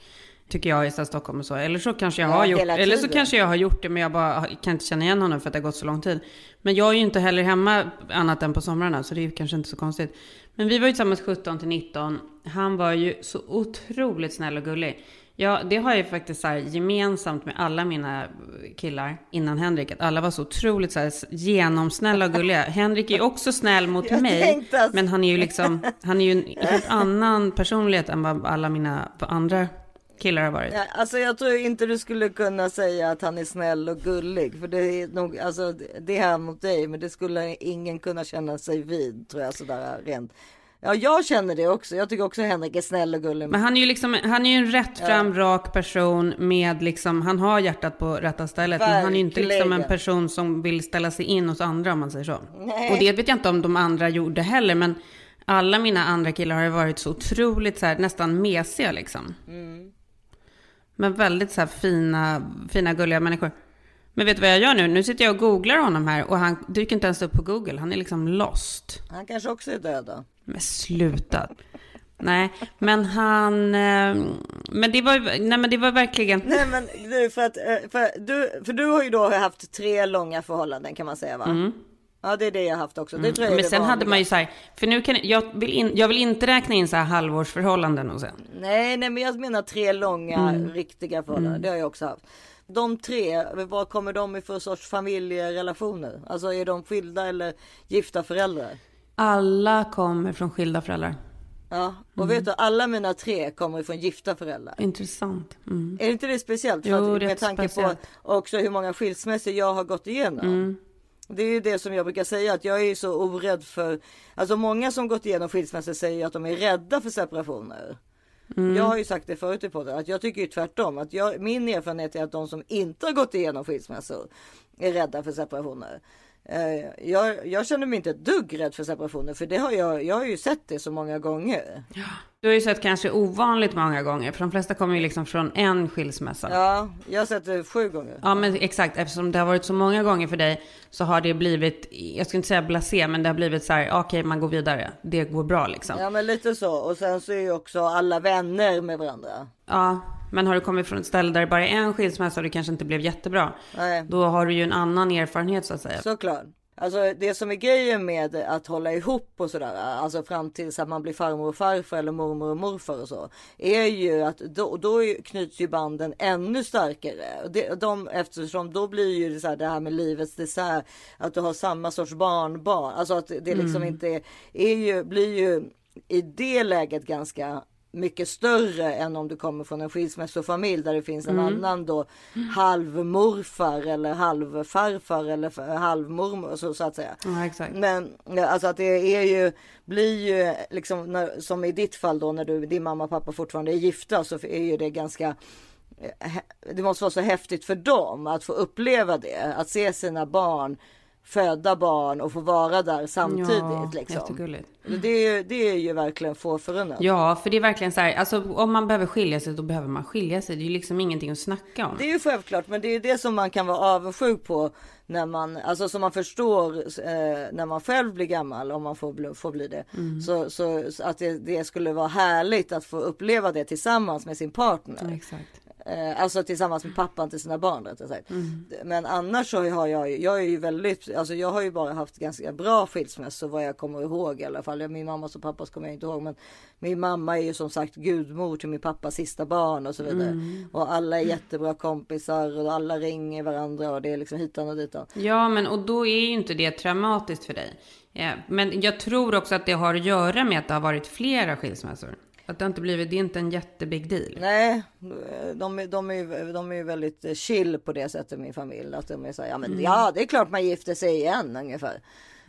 Tycker jag i Stockholm och så. Eller så kanske jag Ja, har gjort Eller så kanske jag har gjort det men jag bara kan inte känna igen honom för att det har gått så lång tid. Men jag är ju inte heller hemma annat än på somrarna så det är ju kanske inte så konstigt. Men vi var ju tillsammans 17 till 19. Han var ju så otroligt snäll och gullig. Ja, det har jag ju faktiskt så här gemensamt med alla mina killar innan Henrik. Att alla var så otroligt så här genomsnälla och gulliga. Henrik är ju också snäll mot Jag mig. Men han är ju liksom, han är ju en helt annan personlighet än vad alla mina andra killar har varit. Ja, alltså jag tror inte du skulle kunna säga att han är snäll och gullig. För det är nog, alltså det är han mot dig. Men det skulle ingen kunna känna sig vid tror jag sådär rent. Ja jag känner det också. Jag tycker också Henrik är snäll och gullig. Men han är ju liksom, han är ju en rättfram, rak person med liksom, han har hjärtat på rätta stället. Men han är ju inte liksom en Verkligen. person som vill ställa sig in hos andra om man säger så. Nej. Och det vet jag inte om de andra gjorde heller, men alla mina andra killar har ju varit så otroligt så här, nästan mesiga liksom. Mm. Men väldigt så fina, fina gulliga människor. Men vet du vad jag gör nu? Nu sitter jag och googlar honom här och han dyker inte ens upp på Google. Han är liksom lost. Han kanske också är död då. Men sluta. Nej, men han... eh, Men det var, nej, men det var verkligen... Nej men du för att, eh, för du, för du har ju då haft tre långa förhållanden kan man säga va? Mm. Ja det är det jag haft också. Det Mm. tror jag Men sen hade vanliga. man ju så här, för nu kan jag vill, in, jag vill inte räkna in så här halvårsförhållanden och sen. Nej, nej, men jag menar tre långa Mm. riktiga förhållanden. Mm. Det har jag också haft. De tre, vad kommer de i för sorts familjerelationer? Alltså är de skilda eller gifta föräldrar? Alla kommer från skilda föräldrar. Ja, och Mm. vet du, alla mina tre kommer ifrån gifta föräldrar. Intressant. Mm. Är inte det speciellt? För Jo, att, med tanke speciellt. på också hur många skilsmässor jag har gått igenom. Mm. Det är ju det som jag brukar säga att jag är så orädd för. Alltså många som gått igenom skilsmässor säger att de är rädda för separationer. Mm. Jag har ju sagt det förut i podden att jag tycker ju tvärtom. Att jag, min erfarenhet är att de som inte har gått igenom skilsmässor är rädda för separationer. Eh, jag, jag känner mig inte ett dugg rädd för separationer för det har jag, jag har ju sett det så många gånger. Du har ju sett kanske ovanligt många gånger, för de flesta kommer ju liksom från en skilsmässa. Ja, jag har sett det sju gånger. Ja, men exakt. Eftersom det har varit så många gånger för dig så har det blivit, jag ska inte säga blasé, men det har blivit så här, okej, man går vidare. Det går bra liksom. Ja men lite så och sen så är ju också alla vänner med varandra. Ja, men har du kommit från ett ställe där det bara är en skilsmässa och det kanske inte blev jättebra, Nej. då har du ju en annan erfarenhet så att säga. Såklart. Alltså det som är grejen med att hålla ihop och sådär, alltså fram tills att man blir farmor och farfar eller mormor och morfar och så, är ju att då, då knyts ju banden ännu starkare. Det, de, eftersom då blir ju det, så här, det här med livets dessert, att du har samma sorts barnbarn, alltså att det liksom Mm. inte är, är ju, blir ju i det läget ganska mycket större än om du kommer från en skilsmässofamilj där det finns en Mm. annan då halvmorfar eller halvfarfar eller halvmormor så, så att säga. Ja. Men alltså att det är ju, blir ju liksom när, som i ditt fall då när du, din mamma och pappa fortfarande är gifta så är ju det ganska eh, det måste vara så häftigt för dem att få uppleva det, att se sina barn föda barn och få vara där samtidigt. Ja, liksom. jättegulligt. Det, är, ju- det är ju verkligen få förunnat. Ja, för det är verkligen så här, alltså om man behöver skilja sig, då behöver man skilja sig. Det är ju liksom ingenting att snacka om. Det är ju självklart, men det är det som man kan vara avundsjuk på när man, alltså som man förstår eh, när man själv blir gammal, om man får bli, får bli det. Mm. Så, så, så att det, det skulle vara härligt att få uppleva det tillsammans med sin partner. Ja, exakt. Eh, alltså tillsammans med pappan till sina barn rättare sagt. Mm. Men annars så har jag ju, jag är ju väldigt, alltså jag har ju bara haft ganska bra skilsmässor vad jag kommer ihåg i alla fall. Min mammas och pappas kommer jag inte ihåg men min mamma är ju som sagt gudmor till min pappas sista barn och så vidare. Mm. Och alla är jättebra kompisar och alla ringer varandra och det är liksom hitan och ditan. Ja, men och då är ju inte det traumatiskt för dig. Ja, men jag tror också att det har att göra med att det har varit flera skilsmässor. Att det inte blivit, det är inte en jättebig deal. Nej, de, är- de, är, de är väldigt chill på det sättet min familj. Att de är så här, ja men Mm. ja det är klart man gifter sig igen ungefär.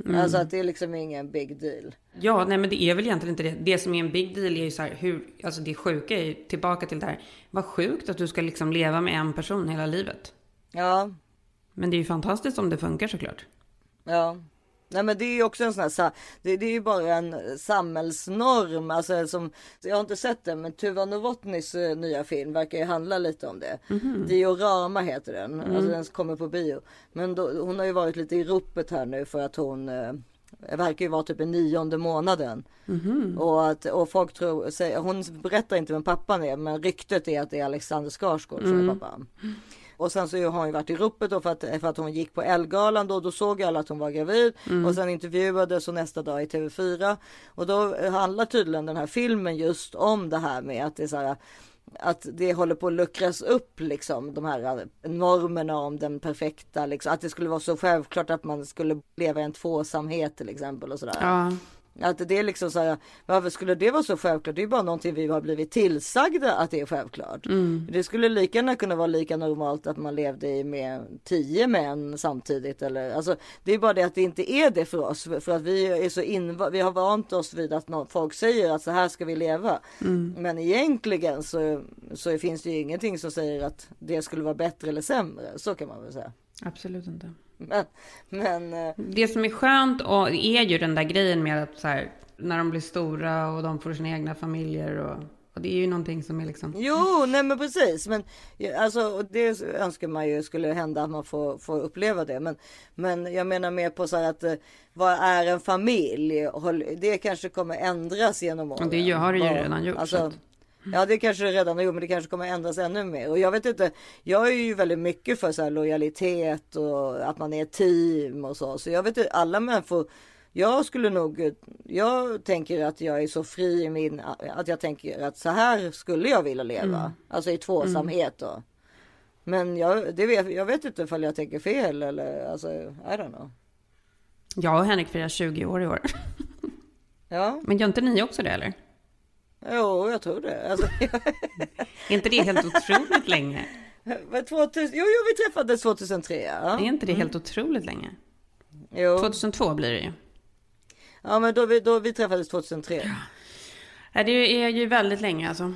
Mm. Alltså att det är liksom ingen big deal. Ja, nej men det är väl egentligen inte det. Det som är en big deal är ju så här, hur, alltså det sjuka är ju tillbaka till det här. Vad sjukt att du ska liksom leva med en person hela livet. Ja, Men det är ju fantastiskt om det funkar såklart. ja. Nej men det är ju också en sån här, det, det är ju bara en samhällsnorm. Alltså som, jag har inte sett den men Tuva Novotnys eh, nya film verkar ju handla lite om det. Mhm. Diorama heter den. Mm. Alltså den kommer på bio. Men då, hon har ju varit lite i ropet här nu för att hon eh, verkar ju vara typ i nionde månaden. Mhm. Och, att, och folk tror, säger, hon berättar inte vem pappan är men ryktet är att det är Alexander Skarsgård som Mm. är pappan. Och sen så har hon ju varit i ropet då för att, för att hon gick på Ellegalan då, då såg alla att hon var gravid Mm. och sen intervjuades och nästa dag i TV4 och då handlar tydligen den här filmen just om det här med att det är så här att det håller på att luckras upp liksom de här normerna om den perfekta liksom att det skulle vara så självklart att man skulle leva i en tvåsamhet till exempel och sådär. Ja. Att det är liksom så här, varför skulle det vara så självklart? Det är bara någonting vi har blivit tillsagda att det är självklart. Mm. Det skulle lika gärna kunna vara lika normalt att man levde med tio män samtidigt. Eller, alltså, det är bara det att det inte är det för oss. För att vi är så inva- vi har vant oss vid att folk säger att så här ska vi leva. Mm. Men egentligen så, så finns det ju ingenting som säger att det skulle vara bättre eller sämre. Så kan man väl säga. Absolut inte. Men, men eh, Det som är skönt och är ju den där grejen med att så här, när de blir stora och de får sina egna familjer och, och det är ju någonting som är liksom... Jo, nej men precis. Men alltså, det önskar man ju skulle hända att man får, får uppleva det. Men, men jag menar mer på så här att eh, vad är en familj? Det kanske kommer ändras genom åren. Och det har det ju redan gjort, så Alltså, Ja det kanske det redan har gjort men det kanske kommer ändras ännu mer. Och jag vet inte, jag är ju väldigt mycket för så här lojalitet och att man är ett team och så. Så jag vet inte, alla människor jag skulle nog, jag tänker att jag är så fri i min, att jag tänker att så här skulle jag vilja leva. Mm. Alltså i tvåsamhet då. Men jag, det vet, jag vet inte ifall jag tänker fel eller alltså, I don't know. Jag och Henrik firar 20 år i år. Ja, Men gör inte ni också det eller? Jo jag tror det. Alltså, Är inte det helt otroligt länge? vad 2000, jo, jo vi träffades 2003 ja. Är inte det helt otroligt länge? Jo. 2002 blir det ju. Ja men då vi, då vi träffades 2003. Ja, det är ju väldigt länge alltså.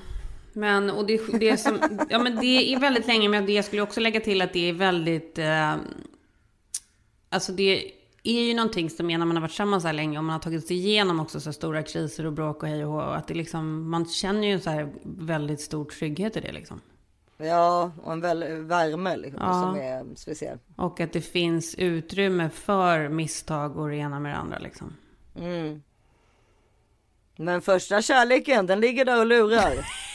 Men, och det, det, som, ja, men det är väldigt länge, men det jag skulle också lägga till att det är väldigt... Eh, alltså det är ju någonting som är när man har varit tillsammans så här länge och man har tagit sig igenom också så stora kriser och bråk och hej och hå, att det liksom, man känner ju en så här väldigt stor trygghet i det liksom. Ja, och en väl, värme liksom, Ja. som är speciell. Och att det finns utrymme för misstag och det ena med det andra liksom. Mm. Men första kärleken, den ligger där och lurar.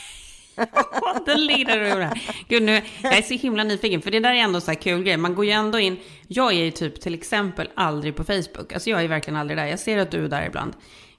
Den ligger där och. Gud, nu, jag är så himla nyfiken, för det där är ändå så här kul grej. Man går ju ändå in, jag är ju typ till exempel aldrig på Facebook. Alltså jag är verkligen aldrig där. Jag ser att du är där ibland.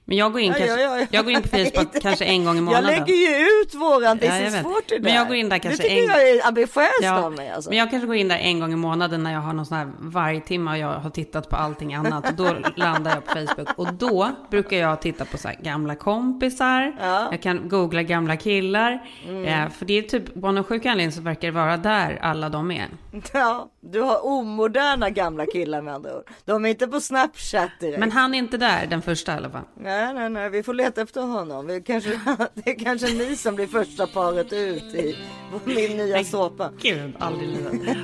Men jag går in, kanske, ja, ja. Jag går in på Facebook kanske en gång i Jag månaden. lägger ju ut våran Ja, jag is vet. 40 där. Men jag går in där kanske Det tycker en- jag är ambitiöst Ja, av mig alltså. Men jag kanske går in där en gång i månaden när jag har någon sån här vargtimme och jag har tittat på allting annat. Och då landar jag på Facebook. Och då brukar jag titta på så gamla kompisar. Jag kan googla gamla killar. Mm. Eh, för det är typ, på någon sjuk anledning så verkar det vara där alla de är. Ja, du har omoderna gamla killar med andra ord. De är inte på Snapchat direkt. Men han är inte där, den första i alla fall. Nej, nej, nej, vi får leta efter honom. Vi kanske, det är kanske ni som blir första paret ut i min nya såpa. Gud, aldrig i livet.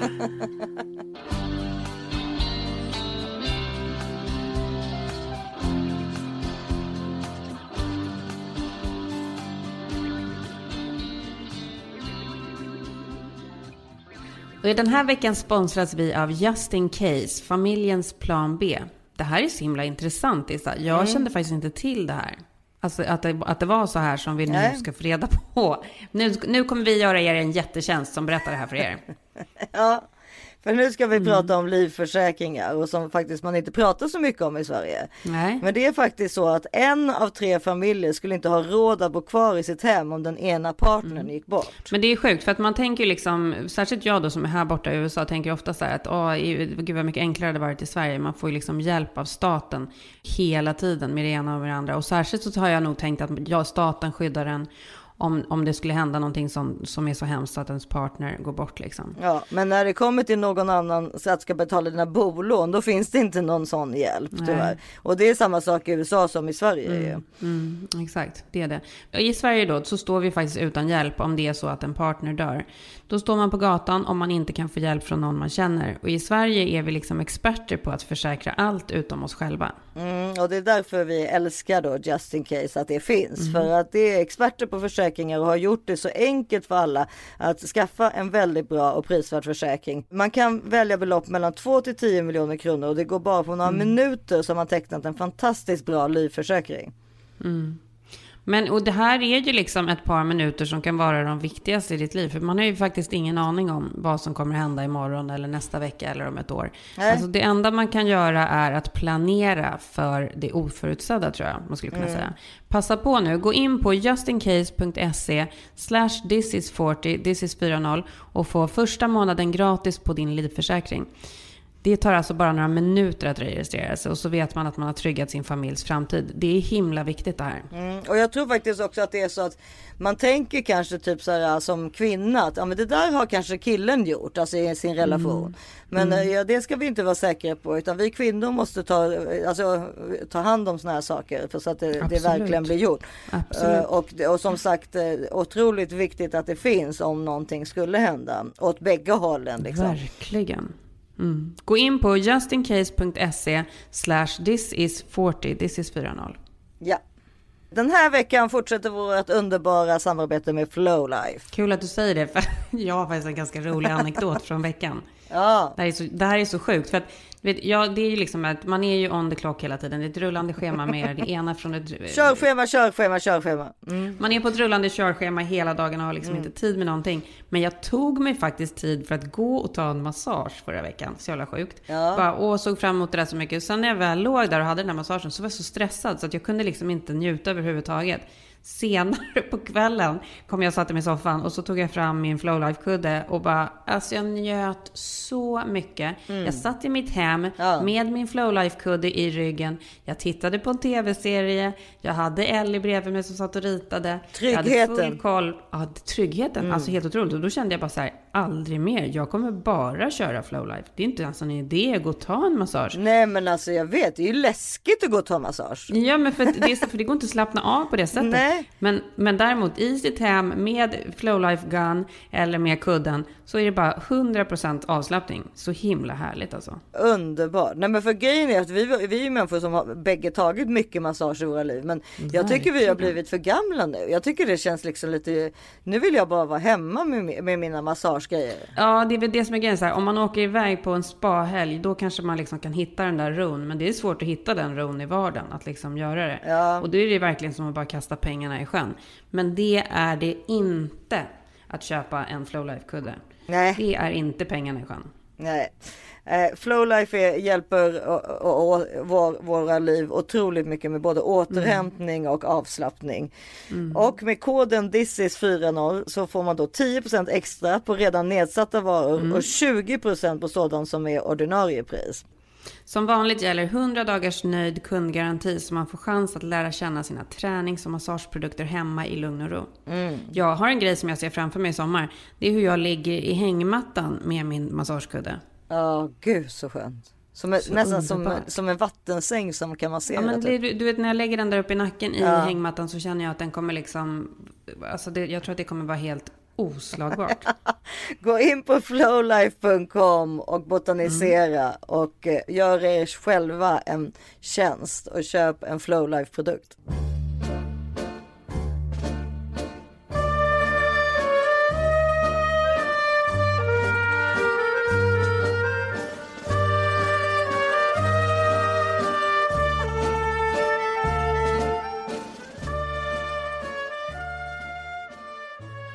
Och i den här veckan sponsras vi av Just In Case, familjens plan B. Det här är så himla intressant, Issa. Jag Mm. kände faktiskt inte till det här. Alltså att det, att det var så här som vi nu Nej. ska få reda på. Nu, nu kommer vi göra er en jättetjänst som berättar det här för er. Ja, för nu ska vi Mm. prata om livförsäkringar och som faktiskt man inte pratar så mycket om i Sverige. Nej. Men det är faktiskt så att en av tre familjer skulle inte ha råd att bo kvar i sitt hem om den ena partnern Mm. gick bort. Men det är sjukt, för att man tänker liksom, särskilt jag då som är här borta i USA, tänker ofta så här att åh, gud vad mycket enklare det varit i Sverige. Man får ju liksom hjälp av staten hela tiden med det ena och med det andra. Och särskilt så har jag nog tänkt att ja, staten skyddar en om, om det skulle hända någonting som, som är så hemskt att ens partner går bort liksom. Ja, men när det kommer till någon annan så att ska betala dina bolån, då finns det inte någon sån hjälp Nej. tyvärr. Och det är samma sak i USA som i Sverige. Mm, mm, exakt, det är det. I Sverige då så står vi faktiskt utan hjälp om det är så att en partner dör. Då står man på gatan om man inte kan få hjälp från någon man känner. Och i Sverige är vi liksom experter på att försäkra allt utom oss själva. Mm, och det är därför vi älskar då Just In Case att det finns. Mm. För att det är experter på försäkringar och har gjort det så enkelt för alla att skaffa en väldigt bra och prisvärd försäkring. Man kan välja belopp mellan 2 till 10 miljoner kronor och det går bara på några Mm. minuter som man tecknat en fantastiskt bra livförsäkring. Mm. Men och det här är ju liksom ett par minuter som kan vara de viktigaste i ditt liv. För man har ju faktiskt ingen aning om vad som kommer hända imorgon eller nästa vecka eller om ett år. Nej. Alltså det enda man kan göra är att planera för det oförutsedda tror jag man skulle kunna Mm. säga. Passa på nu, gå in på justincase.se slash thisis40, this is 40 och få första månaden gratis på din livförsäkring. Det tar alltså bara några minuter att registrera sig och så vet man att man har tryggat sin familjs framtid. Det är himla viktigt det här. Mm, och jag tror faktiskt också att det är så att man tänker kanske typ så här som kvinna att ja, men det där har kanske killen gjort, alltså i sin relation. Mm. Men Mm. eh, ja, det ska vi inte vara säkra på utan vi kvinnor måste ta, eh, alltså, ta hand om såna här saker för så att det, det verkligen blir gjort. Absolut. Eh, och, och som sagt otroligt viktigt att det finns om någonting skulle hända åt bägge hållen. Liksom. Verkligen. Mm. Gå in på justincase.se slash this is 40, this is 40. Ja. Den här veckan fortsätter vårt underbara samarbete med Flowlife. Kul att du säger det, för jag har faktiskt en ganska rolig anekdot från veckan. Ja. Det här är så, det här är så sjukt, för att vet, ja, det är ju liksom att man är ju on the clock hela tiden. Det är ett rullande schema med det ena från ett... Körschema, körschema, körschema. Mm. Man är på ett rullande körschema hela dagen och har liksom Mm. inte tid med någonting. Men jag tog mig faktiskt tid för att gå och ta en massage förra veckan. Så jävla sjukt. Ja. Bara, åh, såg fram emot det där så mycket. Sen när jag väl låg där och hade den här massagen så var jag så stressad så att jag kunde liksom inte njuta överhuvudtaget. Senare på kvällen kom jag och satte mig i soffan och så tog jag fram min Flowlife-kudde och bara, alltså jag njöt så mycket. Mm. Jag satt i mitt hem Ja. med min Flowlife-kudde i ryggen. Jag tittade på en tv-serie. Jag hade Ellie bredvid mig som satt och ritade. Jag hade Tryggheten. full koll. Ja, tryggheten. Mm. Alltså helt otroligt. Och då kände jag bara så här, aldrig mer. Jag kommer bara köra Flowlife. Det är inte ens en idé att gå och ta en massage. Nej men alltså jag vet, det är ju läskigt att gå och ta massage. Ja, men för, det, är, för det går inte att slappna av på det sättet. Nej. Men, men däremot i sitt hem med Flowlife Gun eller med kudden så är det bara 100% avslappning. Så himla härligt alltså. Underbart. Nej men för grejen är att vi, vi är ju människor som har bägge tagit mycket massage i våra liv. Men jag tycker vi har Verkligen. blivit för gamla nu. Jag tycker det känns liksom lite, nu vill jag bara vara hemma med, med mina massagegrejer. Ja, det är väl det som är grejen. Så här, om man åker iväg på en spahelg, då kanske man liksom kan hitta den där ron. Men det är svårt att hitta den ron i vardagen, att liksom göra det. Och då är det verkligen som att bara kasta pengarna i sjön. Men det är det inte att köpa en Flowlife-kudde. Nej. Det är inte pengarna i sjön. Nej. Eh, Flowlife är, hjälper och, och, och, vår, våra liv otroligt mycket med både återhämtning och avslappning. Mm. Och med koden thisis40 så får man då 10% extra på redan nedsatta varor Mm. och 20% på sådant som är ordinarie pris. Som vanligt gäller 100 dagars nöjd kundgaranti så man får chans att lära känna sina tränings och massageprodukter hemma i lugn och ro. Mm. Jag har en grej som jag ser framför mig i sommar. Det är hur jag ligger i hängmattan med min massagekudde. Ja, gud så skönt. Som en, Så nästan som, som en vattensäng som kan massera. Ja, men det, typ. du du vet när jag lägger den där uppe i nacken i Ja. hängmattan så känner jag att den kommer liksom, alltså det, jag tror att det kommer vara helt oslagbart. Gå in på flowlife.com och botanisera Mm. och eh, gör er själva en tjänst och köp en Flowlife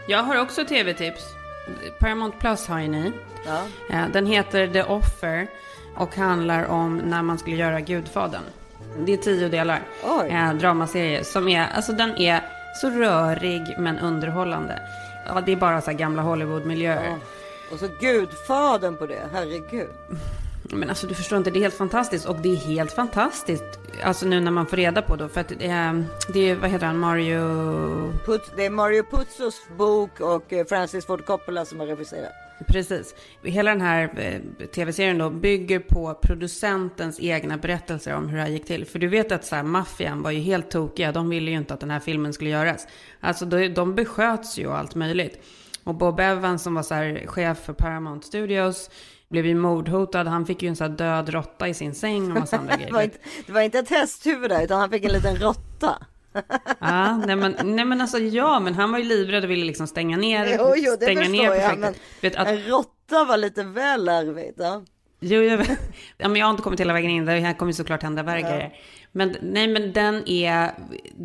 Jag har också tv-tips. Paramount Plus har ju ni. Ja. Eh, Den heter The Offer och handlar om när man skulle göra Gudfadern. Det är tio delar. Oj. Eh, dramaserie som är, alltså den är så rörig men underhållande. Ja, det är bara så här gamla Hollywood-miljöer. Ja. Och så gudfadern på det, herregud. Men alltså du förstår inte, det är helt fantastiskt. Och det är helt fantastiskt, alltså nu när man får reda på det. För att det är, det är vad heter han, Mario... Put, det är Mario Puzos bok och eh, Francis Ford Coppola som har regisserat. Precis. Hela den här eh, tv-serien då bygger på producentens egna berättelser om hur det här gick till. För du vet att så här, maffian var ju helt tokiga. De ville ju inte att den här filmen skulle göras. Alltså de, de besköts ju och allt möjligt. Och Bob Evans som var så här, chef för Paramount Studios blev ju mordhotad. Han fick ju en så här död råtta i sin säng och massa andra det, var grejer. inte, det var inte ett hästhuvud där utan han fick en liten råtta. Ja, nej men, nej men alltså ja, men han var ju livrädd och ville liksom stänga ner, Jo, jo, det stänga ner jag. projektet. Men Vet, att, en råtta var lite väl larvigt. Ja. Jo, jag, ja, men jag har inte kommit hela vägen in. Det här kommer såklart hända värre Ja. grejer. Men nej, men den är,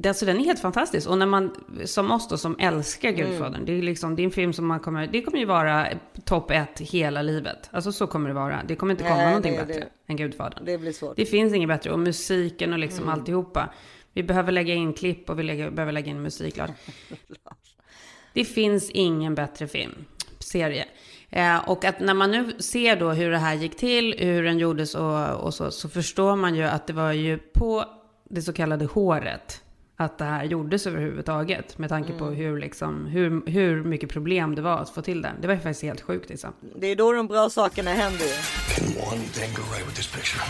alltså, den är helt fantastisk. Och när man, som oss då, som älskar Gudfadern. Det, är liksom, det är en film som man kommer, det kommer ju vara topp ett hela livet. Alltså så kommer det vara. Det kommer inte komma Nej, någonting det- bättre det- än Gudfadern. Det blir svårt. Det finns inget bättre. Och musiken och liksom Mm. alltihopa. Vi behöver lägga in klipp och vi lägger, behöver lägga in musik. Det finns ingen bättre film, serie. Eh, och att när man nu ser då hur det här gick till, hur den gjordes och, och så, så förstår man ju att det var ju på det så kallade håret att det här gjordes överhuvudtaget. Med tanke på Mm. hur, liksom, hur, hur mycket problem det var att få till det. Det var ju faktiskt helt sjukt liksom. Det är då de bra sakerna händer ju. Can one thing go right with this picture?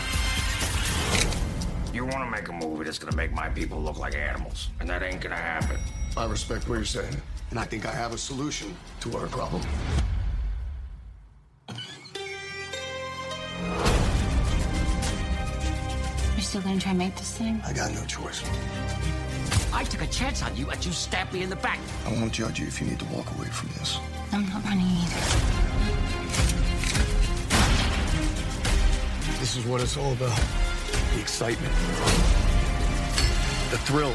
You want to make a movie that's going to make my people look like animals, and that ain't going to happen. I respect what you're saying, and I think I have a solution to our problem. You're still gonna try and make this thing? I got no choice. I took a chance on you and you stabbed me in the back. I won't judge you if you need to walk away from this. I'm not running either. This is what it's all about. The excitement. The thrill.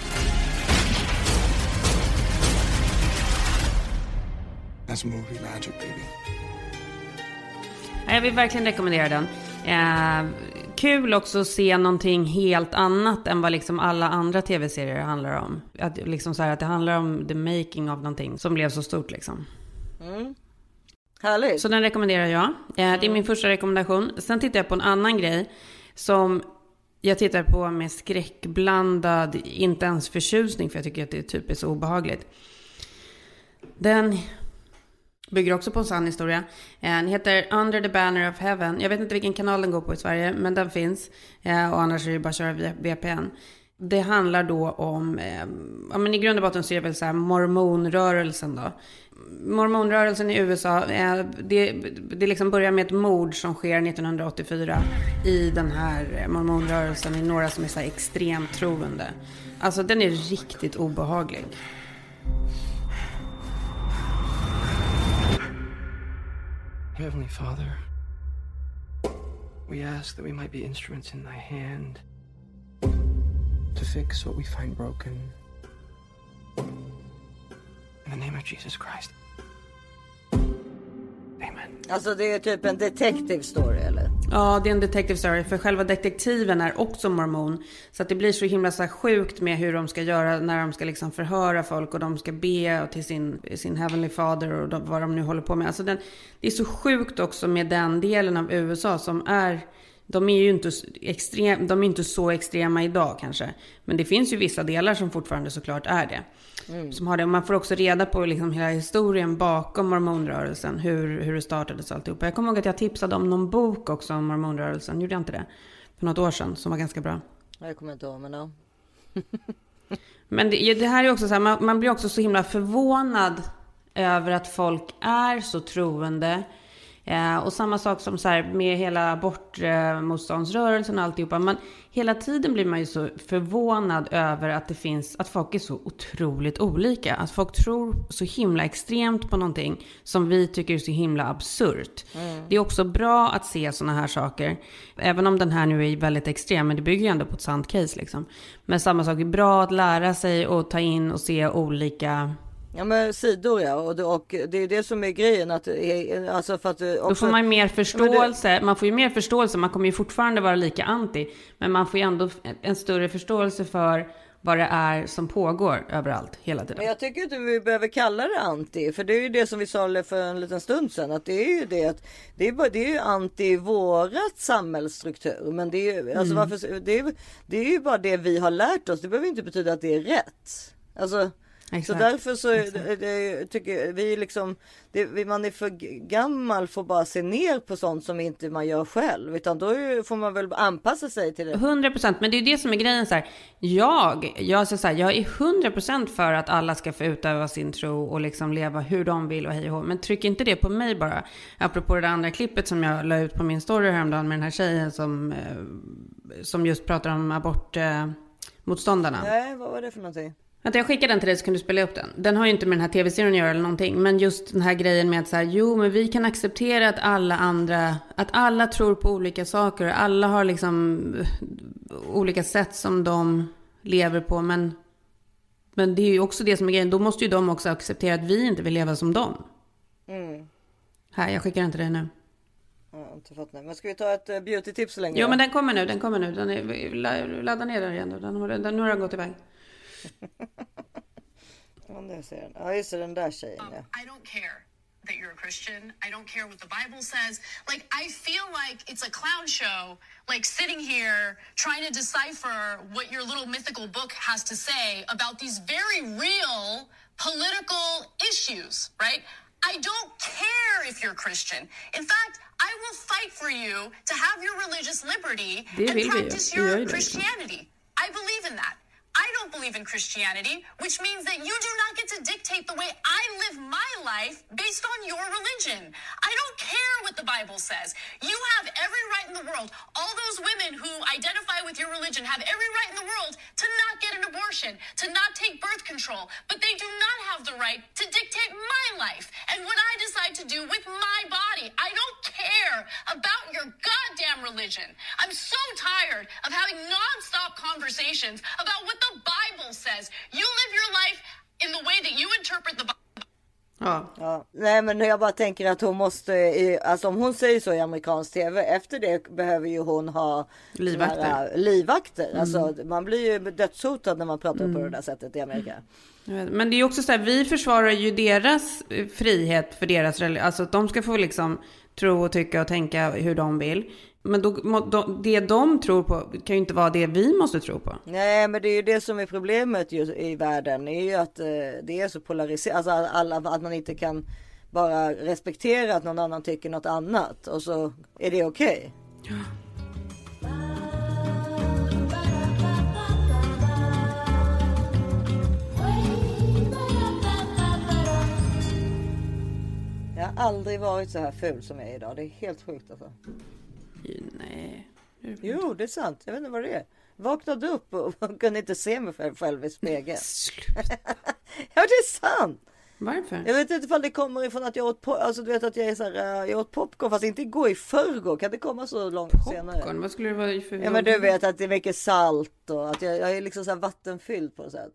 That's movie magic, baby. Jag vill verkligen rekommendera den. Eh, kul också att se någonting helt annat än vad liksom alla andra tv-serier handlar om. Att, liksom så här, att det handlar om the making av någonting som blev så stort liksom. Mm. Härligt. Så den rekommenderar jag. Eh, det är min första rekommendation. Sen tittar jag på en annan grej som jag tittar på med skräckblandad, inte ens förtjusning för jag tycker att det typ är så obehagligt. Den bygger också på en sann historia. Eh, den heter Under the Banner of Heaven. Jag vet inte vilken kanal den går på i Sverige, men den finns. Eh, och annars är det bara att köra via VPN. Det handlar då om, eh, ja men i grund och botten så är det väl så här mormonrörelsen då. Mormonrörelsen i USA, det, det liksom börjar med ett mord som sker 1984 i den här mormonrörelsen i några som är så här extremt troende. Alltså den är riktigt obehaglig. Heavenly Father, we ask that we might be instruments in thy hand to fix what we find broken. In the name of Jesus Christ. Alltså det är typ en detective story eller? Ja, det är en detective story. För själva detektiven är också mormon. Så att det blir så himla så sjukt med hur de ska göra när de ska liksom förhöra folk. Och de ska be till sin, sin heavenly father och de, vad de nu håller på med. Alltså den, det är så sjukt också med den delen av USA som är... De är ju inte, extrem, de är inte så extrema idag kanske. Men det finns ju vissa delar som fortfarande såklart är det. Mm. Som har det. Man får också reda på liksom hela historien bakom mormonrörelsen. Hur, hur det startades och alltihopa. Jag kommer ihåg att jag tipsade om någon bok också om mormonrörelsen. Gjorde jag inte det? För något år sedan. Som var ganska bra. Jag kommer inte ihåg men ja. Men det, det här är också så här, man, man blir också så himla förvånad över att folk är så troende. Eh, och samma sak som så här med hela abortmotståndsrörelsen och alltihopa. Man, hela tiden blir man ju så förvånad över att det finns, att folk är så otroligt olika. Att folk tror så himla extremt på någonting som vi tycker är så himla absurt. Mm. Det är också bra att se sådana här saker. Även om den här nu är väldigt extrem, men det bygger ju ändå på ett sant case liksom. Men samma sak, är bra att lära sig och ta in och se olika Ja men sidor ja och det, och det är det som är grejen att eh, alltså för att eh, också, Då får man mer Ja, förståelse. Man får ju mer förståelse. Man kommer ju fortfarande vara lika anti. Men man får ju ändå en större förståelse för vad det är som pågår överallt hela tiden. Men jag tycker inte vi behöver kalla det anti, för det är ju det som vi sa för en liten stund sedan, att det är ju det att det är, bara, det är ju anti vårat samhällsstruktur. Men det är ju, alltså Mm. varför, det är, det är ju bara det vi har lärt oss. Det behöver inte betyda att det är rätt. Alltså, så Exakt. därför så det, det, tycker vi liksom, det, man är för gammal för att bara se ner på sånt som inte man gör själv. Utan då får man väl anpassa sig till det. 100 procent, men det är det som är grejen så här. Jag, jag, så så här, jag är 100 procent för att alla ska få utöva sin tro och liksom leva hur de vill och hej och. Men tryck inte det på mig bara. Apropå det andra klippet som jag la ut på min story häromdagen med den här tjejen som, eh, som just pratar om abortmotståndarna. Eh, motståndarna. Nej, vad var det för någonting? Vänta, jag skickar den till dig så kan du spela upp den. Den har ju inte med den här tv-serien att göra eller någonting. Men just den här grejen med att så här, jo men vi kan acceptera att alla andra, att alla tror på olika saker. och Alla har liksom eh, olika sätt som de lever på. Men, men det är ju också det som är grejen. Då måste ju de också acceptera att vi inte vill leva som dem. Mm. Här, jag skickar den till dig nu. Ja, jag har inte fått det. Men ska vi ta ett eh, beauty-tips så länge? Jo men den kommer nu, den kommer nu. Den är, la- ladda ner den igen. Den, har- den, nu har den gått iväg. Ja, nu ser den. Ja, just det, den där tjejen um, ja. I don't care that you're a Christian. I don't care what the Bible says. Like, I feel like it's a clown show, like sitting here trying to decipher what your little mythical book has to say about these very real political issues, right? I don't care if you're Christian. In fact, I will fight for you to have your religious liberty and vill vi ju. practice your. Christianity. I believe in that. I don't believe in Christianity, which means that you do not get to dictate the way life based on your religion. I don't care what the Bible says. You have every right in the world. All those women who identify with your religion have every right in the world to not get an abortion, to not take birth control, but they do not have the right to dictate my life and what I decide to do with my body. I don't care about your goddamn religion. I'm so tired of having nonstop conversations about what the Bible says. You live your life in the way that you interpret the Bible. Ja. Ja, nej men jag bara tänker att hon måste, alltså om hon säger så i amerikansk tv, efter det behöver ju hon ha Livvakter. här, livvakter. Mm. Alltså man blir ju dödshotad när man pratar på Mm. det där sättet i Amerika. Men det är ju också så här, vi försvarar ju deras eh, frihet för deras religion. Alltså att de ska få liksom tro och tycka och tänka hur de vill. Men då, då, det de tror på kan ju inte vara det vi måste tro på. Nej men det är ju det som är problemet i världen, är ju att eh, det är så polariserat, alltså alla, att man inte kan bara respektera att någon annan tycker något annat och så är det okej. Jag har aldrig varit så här ful som jag är idag. Det är helt sjukt alltså. Nej. Jo, det är sant. Jag vet inte vad det är. Vaknade upp och kunde inte se mig själv- i spegeln. ja, det är sant. Varför? Jag vet inte ifall det kommer ifrån att jag åt, po- alltså, du vet att jag är så här, eh, jag åt popcorn fast inte igår i förrgår. Kan det komma så långt senare? Popcorn, vad skulle det vara för... Ja men du vet att det är mycket salt och att jag, jag är liksom så här vattenfylld på något sätt.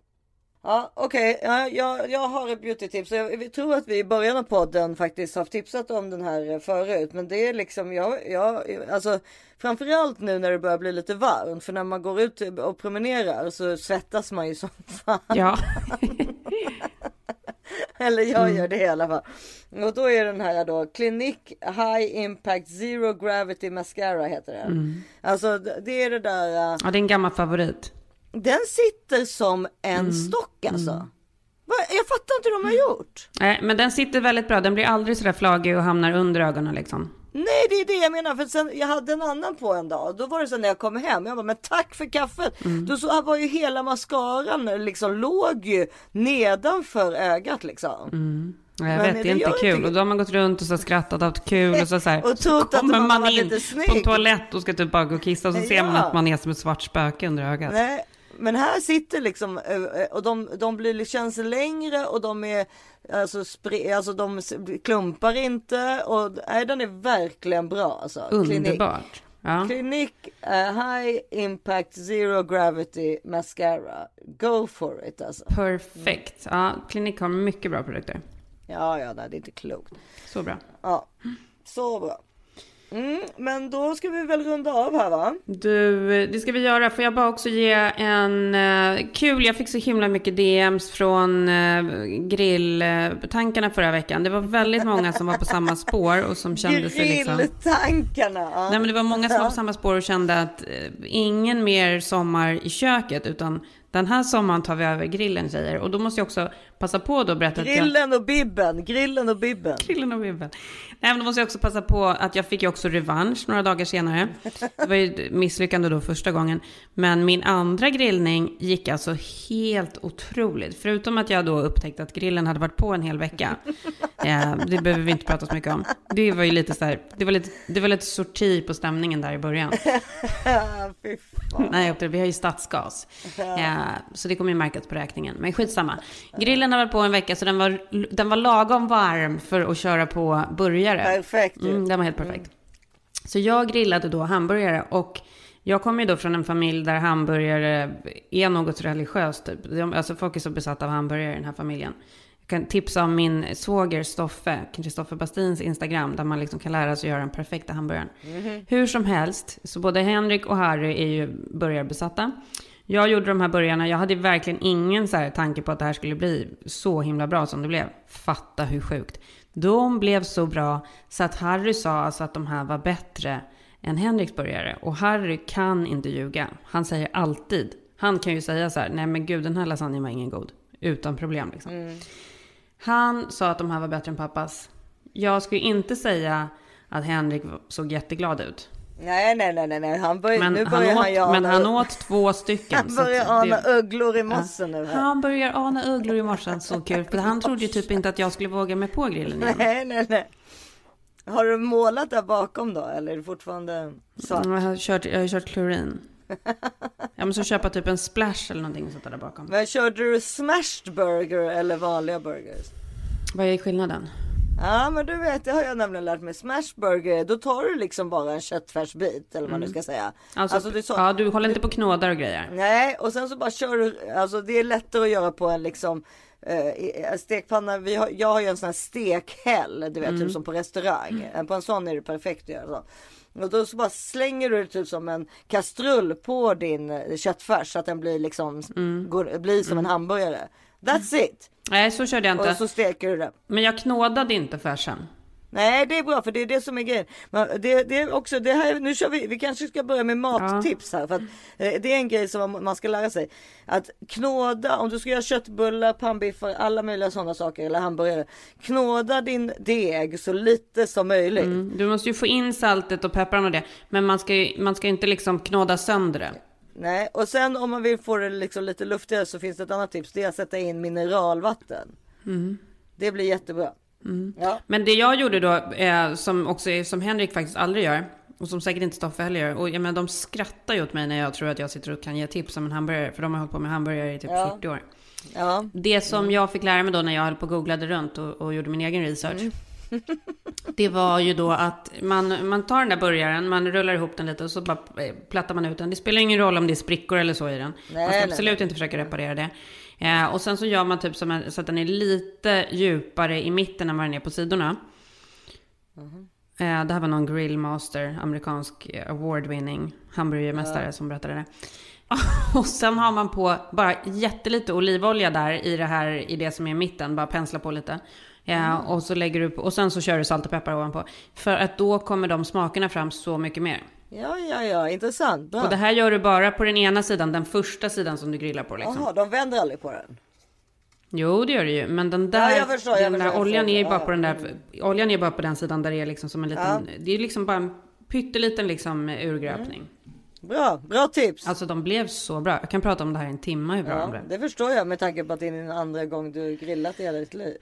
Ja okej, ja, jag, jag har ett beauty-tips. Jag, jag tror att vi i början av podden faktiskt har tipsat om den här eh, förut. Men det är liksom, jag, jag, alltså framförallt nu när det börjar bli lite varmt. För när man går ut och promenerar så svettas man ju som fan. Ja. Eller jag Mm. gör det i alla fall. Och då är den här då Clinique High Impact Zero Gravity Mascara heter den. Mm. Alltså det är det där. eh, Ja, det är en gammal favorit. Den sitter som en Mm. stock alltså. Va? Jag fattar inte hur de har gjort. Nej, men den sitter väldigt bra. Den blir aldrig sådär flagig och hamnar under ögonen liksom. Nej det är det jag menar. För sen, jag hade en annan på en dag. Då var det så när jag kom hem. Jag bara men tack för kaffet. Mm. Då så var ju hela mascaran liksom låg ju nedanför ögat liksom. Mm. Ja, Jag Men vet, det är inte kul. inte- Och då har man gått runt och så skrattat och haft kul och så, så, här, Och så kommer man man in på en toalett och ska typ bara gå och kissa och så ser man Ja. att man är som ett svart spöke under ögat. Nej, men här sitter liksom eh, eh, och de, de blir, känns längre och de är alltså, spre, alltså de klumpar inte och nej, den är verkligen bra alltså. Klinik. Underbart. Ja. Clinique eh, High Impact Zero Gravity Mascara. Go for it alltså. Perfekt. Ja, Clinique har mycket bra produkter. Ja, ja, det är inte klokt. Så bra. Ja, så bra. Mm, men då ska vi väl runda av här va? Du, det ska vi göra. Får jag bara också ge en uh, kul, jag fick så himla mycket DMs från uh, grilltankarna förra veckan. Det var väldigt många som var på samma spår och som kände sig liksom... Grilltankarna! Ja. Nej men det var många som var på samma spår och kände att uh, ingen mer sommar i köket utan den här sommaren tar vi över grillen tjejer. Och då måste jag också passa på då att berätta Grillen att jag... och bibben, grillen och bibben. Grillen och bibben. Nej men då måste jag också passa på att jag fick ju också revansch några dagar senare. Det var ju misslyckande då första gången. Men min andra grillning gick alltså helt otroligt. Förutom att jag då upptäckte att grillen hade varit på en hel vecka. Ja, det behöver vi inte prata så mycket om. Det var ju lite så här, det var lite, det var lite sorti på stämningen där i början. Fy fan. Nej, vi har ju stadsgas. Ja, så det kommer ju märkas på räkningen. Men skitsamma. Grillen har varit på en vecka så den var, den var lagom varm för att köra på burgare. Perfekt. Mm, den var helt perfekt. Så jag grillade då hamburgare och jag kommer ju då från en familj där hamburgare är något religiöst. Typ. Alltså folk är så besatta av hamburgare i den här familjen. Jag kan tipsa om min svåger Stoffe, Kristoffer Bastins Instagram, där man liksom kan lära sig att göra den perfekta hamburgaren. Mhm. Hur som helst, så både Henrik och Harry är ju burgarbesatta. Jag gjorde de här burgarna, jag hade verkligen ingen så här tanke på att det här skulle bli så himla bra som det blev. Fatta hur sjukt. De blev så bra så att Harry sa alltså att de här var bättre än Henriks burgare. Och Harry kan inte ljuga. Han säger alltid. Han kan ju säga så här, nej men gud den här lasagnen var ingen god. Utan problem liksom. Mm. Han sa att de här var bättre än pappas. Jag skulle inte säga att Henrik såg jätteglad ut. Nej, nej, nej, nej. Han börjar, Men, nu han, börjar åt, han ju men ana- han åt två stycken. Han börjar ana det- ugglor i mossen nu. Här. Han börjar ana ugglor i morse, så kul. För han trodde ju typ inte att jag skulle våga mig på grillen igen. Nej, nej, nej. Har du målat där bakom då? Eller är det fortfarande svart? Jag har kört, jag har kört klorin. Jag måste köpa typ en splash eller någonting och sätta där bakom. Men körde du smashed burger eller vanliga burgers? Vad är skillnaden? Ja men du vet det har jag nämligen lärt mig. Smash burger då tar du liksom bara en köttfärsbit eller vad du ska säga. Alltså, är så- ja, du håller inte på knådar och grejer. Nej och sen så bara kör du. Alltså det är lättare att göra på en liksom i- stekpanna. Vi har, jag har ju en sån här stekhäll. Du vet Mm. typ som på restaurang. På en sån är det perfekt att göra så. Och då så bara slänger du det typ som en kastrull på din eh, köttfärs så att den blir liksom Mm. går, blir som en hamburgare. That's it. Nej, så körde jag inte. Och så steker du det. Men jag knådade inte färsen. Nej det är bra för det är det som är grejen. Det, det är också det här, nu kör vi, vi kanske ska börja med mattips här för att eh, det är en grej som man- man ska lära sig. Att knåda, om du ska göra köttbullar, pannbiffar, alla möjliga sådana saker eller hamburgare. Knåda din deg så lite som möjligt. Mm. Du måste ju få in saltet och pepparn och det. Men man ska ju man ska inte liksom knåda sönder det. Nej och sen om man vill få det liksom lite luftigare så finns det ett annat tips. Det är att sätta in mineralvatten. Mm. Det blir jättebra. Mm. Ja. Men det jag gjorde då, eh, som också är, som Henrik faktiskt aldrig gör, och som säkert inte Stoffe heller gör, och jag menar, de skrattar ju åt mig när jag tror att jag sitter och kan ge tips om en hamburgare, för de har hållit på med hamburgare i typ Ja. 40 år. Ja. Det som jag fick lära mig då när jag höll på och googlade runt och, och gjorde min egen research, Mm. Det var ju då att man, man tar den där burgaren, man rullar ihop den lite och så bara eh, plattar man ut den. Det spelar ingen roll om det är sprickor eller så i den. Nej, man ska nej, absolut inte försöka reparera det. Eh, och sen så gör man typ som en, så att den är lite djupare i mitten än vad den är på sidorna. Eh, det här var någon grillmaster, amerikansk award-winning hamburgermästare Ja. som berättade det. Och sen har man på bara jättelite olivolja där i det här, i det som är i mitten, bara pensla på lite. Ja, Mm. och så lägger du på, och sen så kör du salt och peppar ovanpå. För att då kommer de smakerna fram så mycket mer. Ja, ja, ja, intressant. Bra. Och det här gör du bara på den ena sidan, den första sidan som du grillar på liksom. Jaha, de vänder aldrig på den. Jo, det gör det ju. Men den där, Ja, jag förstår, jag den där förstår, jag oljan är ju bara Ja, på den där, oljan är bara på den sidan där det är liksom som en liten, det är liksom bara en pytteliten liksom urgröpning. Bra, bra tips. Alltså de blev så bra. Jag kan prata om det här i en timme hur bra de Ja, blev. det förstår jag med tanke på att det är din andra gång du grillat i hela ditt liv.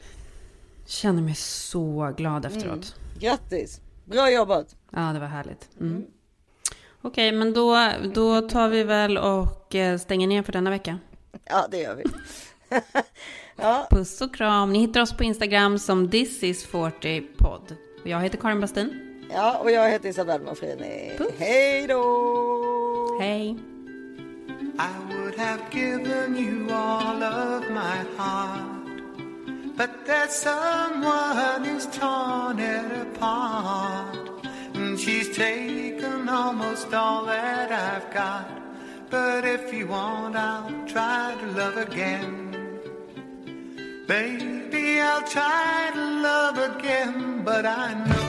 Känner mig så glad efteråt. Mm. Grattis! Bra jobbat! Ja, det var härligt. Mm. Okej, men då, då tar vi väl och eh, stänger ner för denna vecka. Ja, det gör vi. ja. Puss och kram. Ni hittar oss på Instagram som thisis40podd. Och jag heter Karin Bastin. Ja, och jag heter Isabelle Manfrini. Hej då! Hej. I would have given you all of my heart But there's someone who's torn it apart. And she's taken almost all that I've got. But if you want, I'll try to love again. Baby, I'll try to love again But I know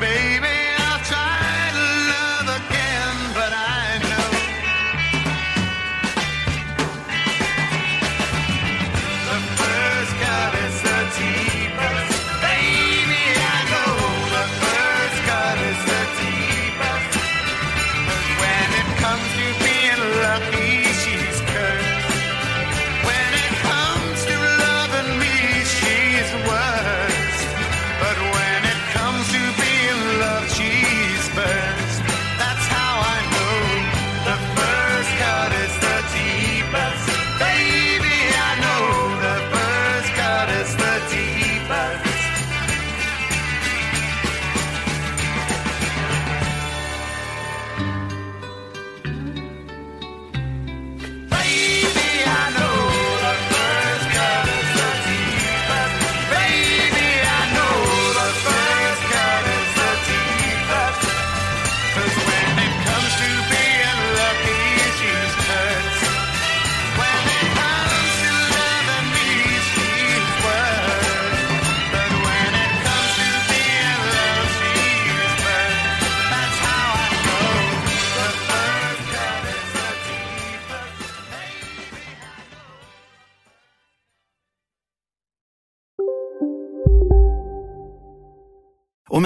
baby,